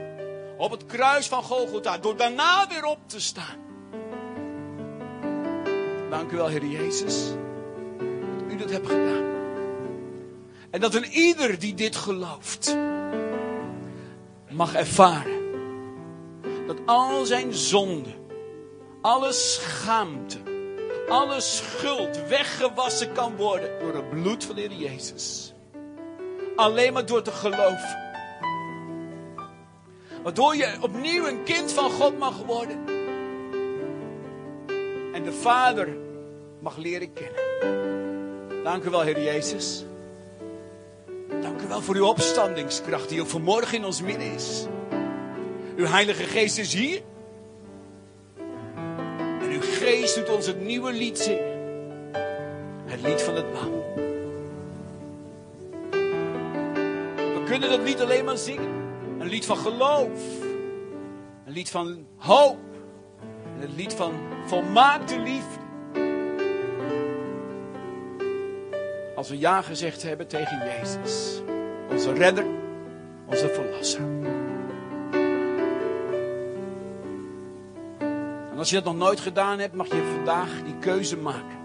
Op het kruis van Golgotha, door daarna weer op te staan. Dank u wel, Heer Jezus, dat u dat hebt gedaan. En dat een ieder die dit gelooft, mag ervaren dat al zijn zonden, alle schaamte, alle schuld weggewassen kan worden door het bloed van de Heer Jezus. Alleen maar door te geloven. Waardoor je opnieuw een kind van God mag worden. En de Vader mag leren kennen. Dank u wel, Heer Jezus. Dank u wel voor uw opstandingskracht die ook vanmorgen in ons midden is. Uw Heilige Geest is hier. En uw Geest doet ons het nieuwe lied zingen. Het lied van het Lam. We kunnen dat lied alleen maar zingen. Een lied van geloof. Een lied van hoop. En een lied van volmaakte liefde. Als we ja gezegd hebben tegen Jezus. Onze redder, onze verlosser. En als je dat nog nooit gedaan hebt, mag je vandaag die keuze maken.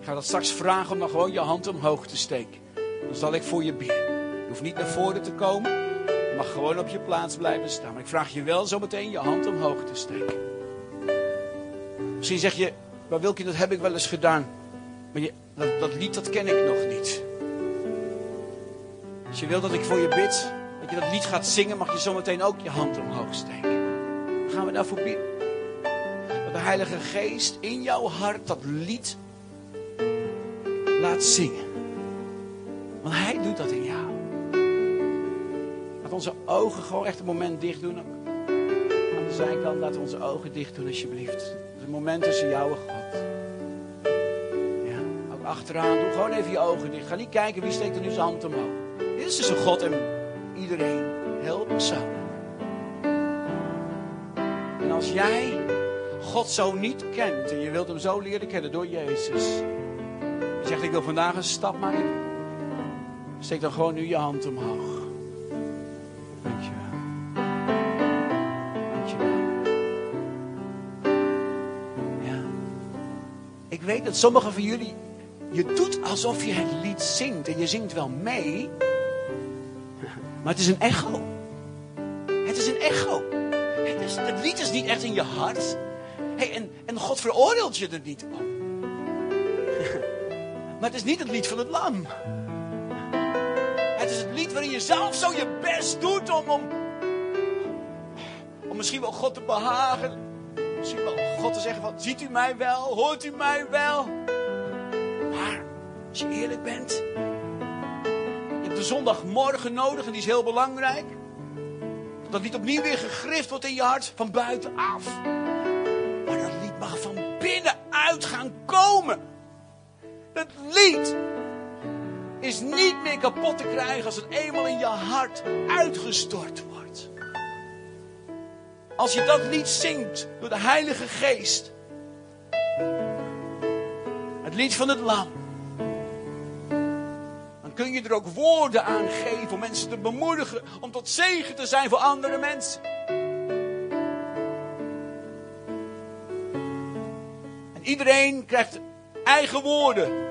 Ik ga dat straks vragen om dan gewoon je hand omhoog te steken. Dan zal ik voor je bidden. Je hoeft niet naar voren te komen. Je mag gewoon op je plaats blijven staan. Maar ik vraag je wel zometeen je hand omhoog te steken. Misschien zeg je, maar Wilkie, dat heb ik wel eens gedaan. Maar je, dat, dat lied, dat ken ik nog niet. Als je wil dat ik voor je bid, dat je dat lied gaat zingen, mag je zometeen ook je hand omhoog steken. Gaan we daarvoor bidden. Dat de Heilige Geest in jouw hart dat lied laat zingen. Want Hij doet dat in jou. Laat onze ogen gewoon echt een moment dicht doen. Aan de zijkant we onze ogen dicht doen alsjeblieft. Het moment tussen jou en God. Ja, ook achteraan. Doe gewoon even je ogen dicht. Ga niet kijken wie steekt er nu zijn hand omhoog. Dit is tussen God en iedereen. Heel persoonlijk. En als jij God zo niet kent en je wilt hem zo leren kennen door Jezus. Je zegt ik wil vandaag een stap maken. Steek dan gewoon nu je hand omhoog. Dat sommigen van jullie, je doet alsof je het lied zingt en je zingt wel mee. Maar het is een echo. Het is een echo. Het, is, lied is niet echt in je hart. En, en God veroordeelt je er niet om. Maar het is niet het lied van het lam. Het is het lied waarin je zelf zo je best doet om, om, om misschien wel God te behagen. Misschien wel God te zeggen van, ziet u mij wel? Hoort u mij wel? Maar, als je eerlijk bent, je hebt de zondagmorgen nodig en die is heel belangrijk. Dat lied opnieuw weer gegrift wordt in je hart van buitenaf. Maar dat lied mag van binnenuit gaan komen. Dat lied is niet meer kapot te krijgen als het eenmaal in je hart uitgestort wordt. Als je dat lied zingt door de Heilige Geest. Het lied van het Lam. Dan kun je er ook woorden aan geven om mensen te bemoedigen. Om tot zegen te zijn voor andere mensen. En iedereen krijgt eigen woorden.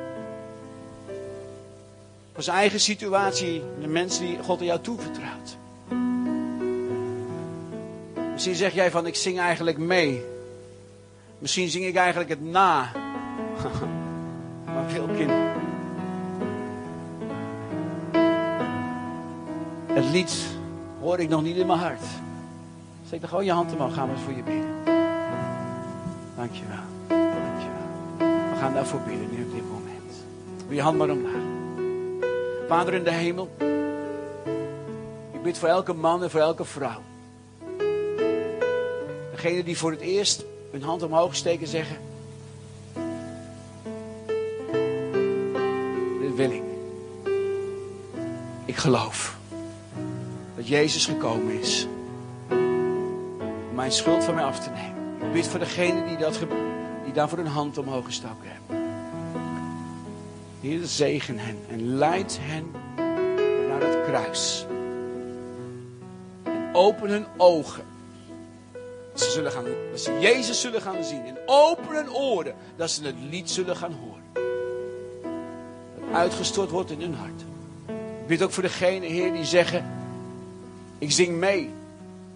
Voor zijn eigen situatie. De mensen die God aan jou toevertrouwt. Misschien zeg jij van ik zing eigenlijk mee. Misschien zing ik eigenlijk het na. maar veel kinderen. Het lied hoor ik nog niet in mijn hart. Steek dan gewoon je hand omhoog, gaan we voor je bidden. Dankjewel. Dankjewel. We gaan daarvoor bidden nu op dit moment. Doe je hand maar omlaag. Vader in de hemel. Ik bid voor elke man en voor elke vrouw. Degene die voor het eerst hun hand omhoog steken zeggen. Dit wil ik. Ik geloof dat Jezus gekomen is om mijn schuld van mij af te nemen. Ik bid voor degene die, dat, die daarvoor hun hand omhoog gestoken hebben. Heer, zegen hen en leid hen naar het kruis. En open hun ogen. Ze, zullen gaan, dat ze Jezus zullen gaan zien. En open hun oren. Dat ze het lied zullen gaan horen. Dat uitgestort wordt in hun hart. Ik bid ook voor degene, Heer, die zeggen... Ik zing mee.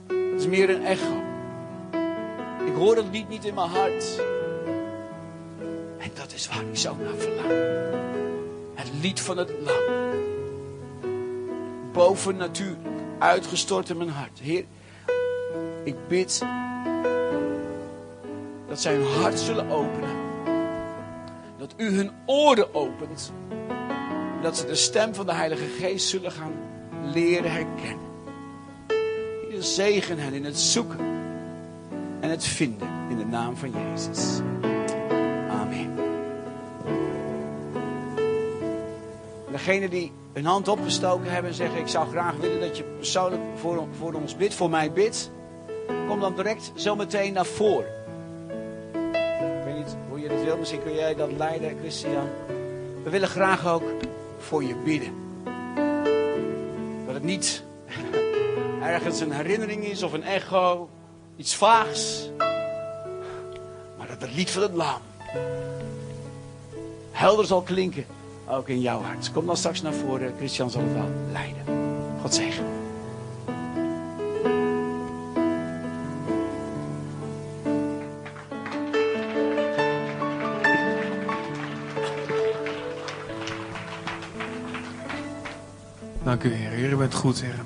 Dat is meer een echo. Ik hoor het lied niet in mijn hart. En dat is waar ik zo naar verlang. Het lied van het lam. Boven natuurlijk. Uitgestort in mijn hart. Heer, ik bid dat zij hun hart zullen openen. Dat u hun oren opent. En dat ze de stem van de Heilige Geest zullen gaan leren herkennen. Heer, zegen hen in het zoeken en het vinden in de naam van Jezus. Amen. Degene die hun hand opgestoken hebben en zeggen: Ik zou graag willen dat je persoonlijk voor, voor ons bidt, voor mij bidt. Kom dan direct zo meteen naar voren. Ik weet niet hoe je dat wil, misschien kun jij dat leiden, Christian. We willen graag ook voor je bidden. Dat het niet ergens een herinnering is of een echo, iets vaags. Maar dat het lied van het lam helder zal klinken, ook in jouw hart. Kom dan straks naar voren, Christian zal het wel leiden. God zegen. Dank u, Heer. U bent goed, Heer.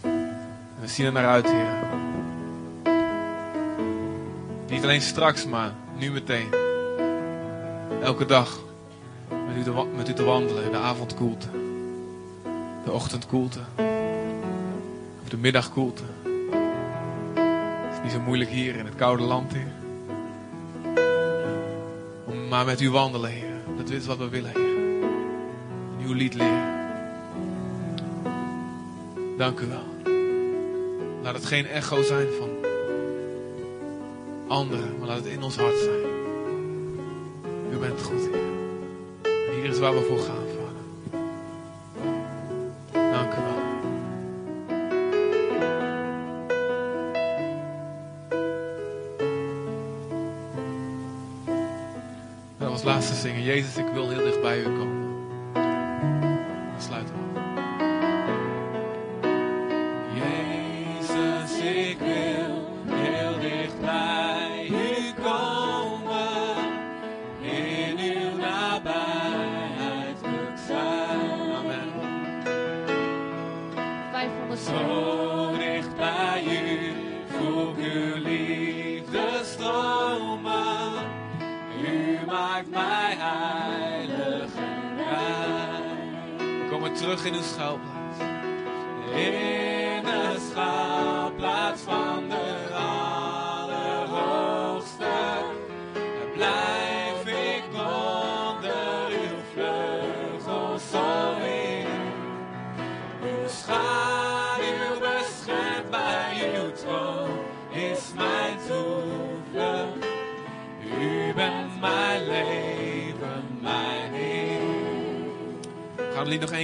En we zien er naar uit, Heer. Niet alleen straks, maar nu meteen. Elke dag met u te, met u te wandelen in de avondkoelte. De ochtendkoelte. Of de middagkoelte. Het is niet zo moeilijk hier in het koude land, Heer. Om maar met u wandelen, Heer. Dat is wat we willen, Heer. Een nieuw lied leren. Dank u wel. Laat het geen echo zijn van anderen, maar laat het in ons hart zijn. U bent goed, Heer. En hier is waar we voor gaan, Vader. Dank u wel. Dat was laatste zingen. Jezus, ik wil heel dicht bij u komen.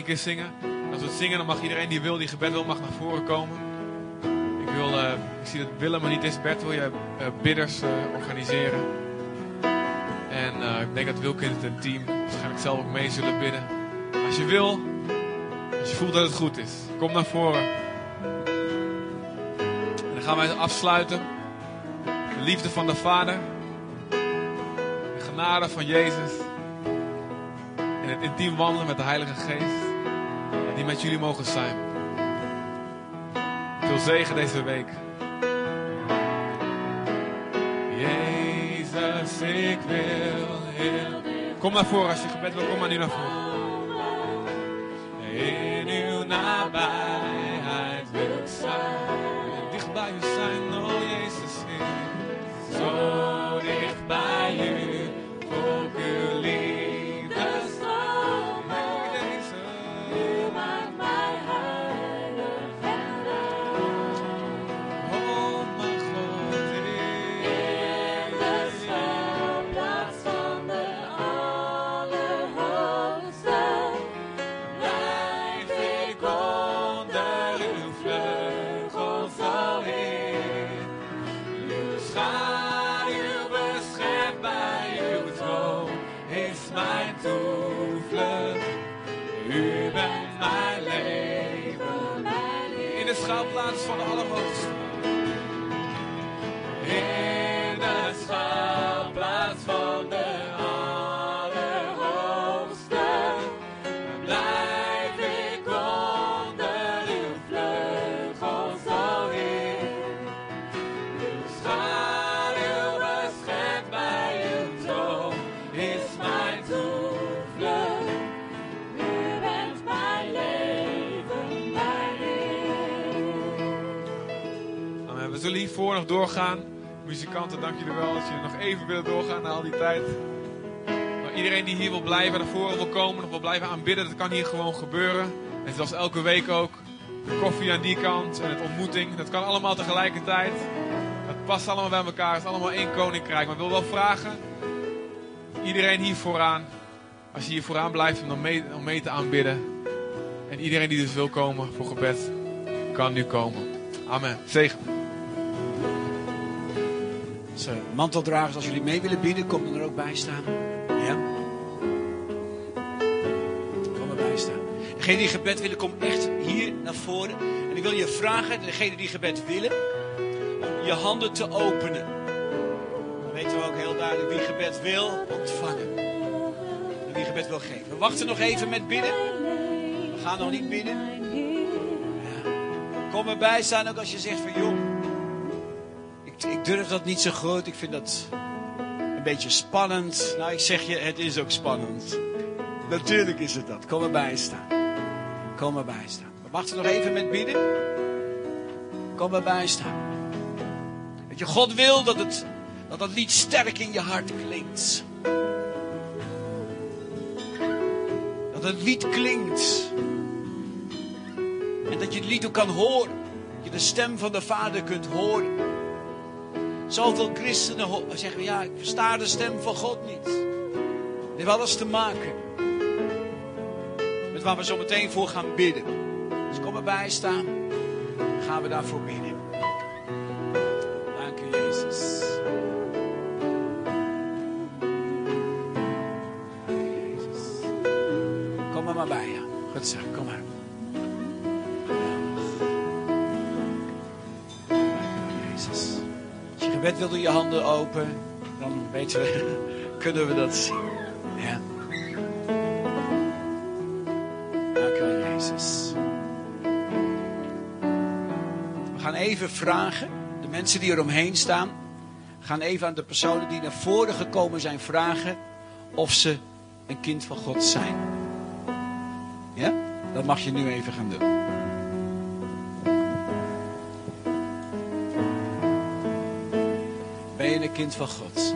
Één zingen. Als we het zingen, dan mag iedereen die wil, die gebed wil, mag naar voren komen. Ik, wil, eh, ik zie dat Willem er niet is. Bert, wil je eh, bidders eh, organiseren? En ik denk dat Wilkind en het team waarschijnlijk zelf ook mee zullen bidden. Als je wil, als je voelt dat het goed is, kom naar voren. En dan gaan wij afsluiten. De liefde van de Vader. De genade van Jezus. En het intiem wandelen met de Heilige Geest. Met jullie mogen zijn. Veel zegen deze week. Jezus, ik wil heel. Kom naar voren als je gebed wil, kom maar nu naar voren. Nog doorgaan. Muzikanten, dank jullie wel dat jullie nog even willen doorgaan na al die tijd. Maar iedereen die hier wil blijven, naar voren wil komen, nog wil blijven aanbidden, dat kan hier gewoon gebeuren. En zoals elke week ook. De koffie aan die kant en het ontmoeting. Dat kan allemaal tegelijkertijd. Het past allemaal bij elkaar. Het is allemaal één koninkrijk. Maar ik wil wel vragen. Iedereen hier vooraan. Als je hier vooraan blijft om, mee, om mee te aanbidden. En iedereen die dus wil komen voor gebed. Kan nu komen. Amen. Zegen. Als, manteldragers, als jullie mee willen bieden, kom dan er ook bij staan. Ja? Kom erbij staan. Degene die gebed willen, kom echt hier naar voren. En ik wil je vragen, degene die gebed willen, om je handen te openen. Dan weten we ook heel duidelijk wie gebed wil ontvangen. En wie gebed wil geven. We wachten nog even met bidden. We gaan nog niet bidden. Ja. Kom erbij staan ook als je zegt van joh. Ik, durf dat niet zo groot. Ik vind dat een beetje spannend. Nou, ik zeg je, het is ook spannend. Natuurlijk is het dat. Kom erbij staan. Kom erbij staan. We wachten nog even met bidden. Kom erbij staan. Weet je, God wil dat het, dat het lied sterk in je hart klinkt. Dat het lied klinkt. En dat je het lied ook kan horen. Dat je de stem van de Vader kunt horen. Zoveel christenen zeggen, ja, ik versta de stem van God niet. Het heeft alles te maken met waar we zo meteen voor gaan bidden. Dus kom erbij staan. Gaan we daarvoor bidden. Dank u, Jezus. Jezus. Kom er maar bij, ja. Goed zo, kom maar. Je wil, doe je handen open. Dan weten we, kunnen we dat zien. Ja. Dank u Jezus. We gaan even vragen, de mensen die er omheen staan, gaan even aan de personen die naar voren gekomen zijn vragen of ze een kind van God zijn. Ja? Dat mag je nu even gaan doen. Een kind van God?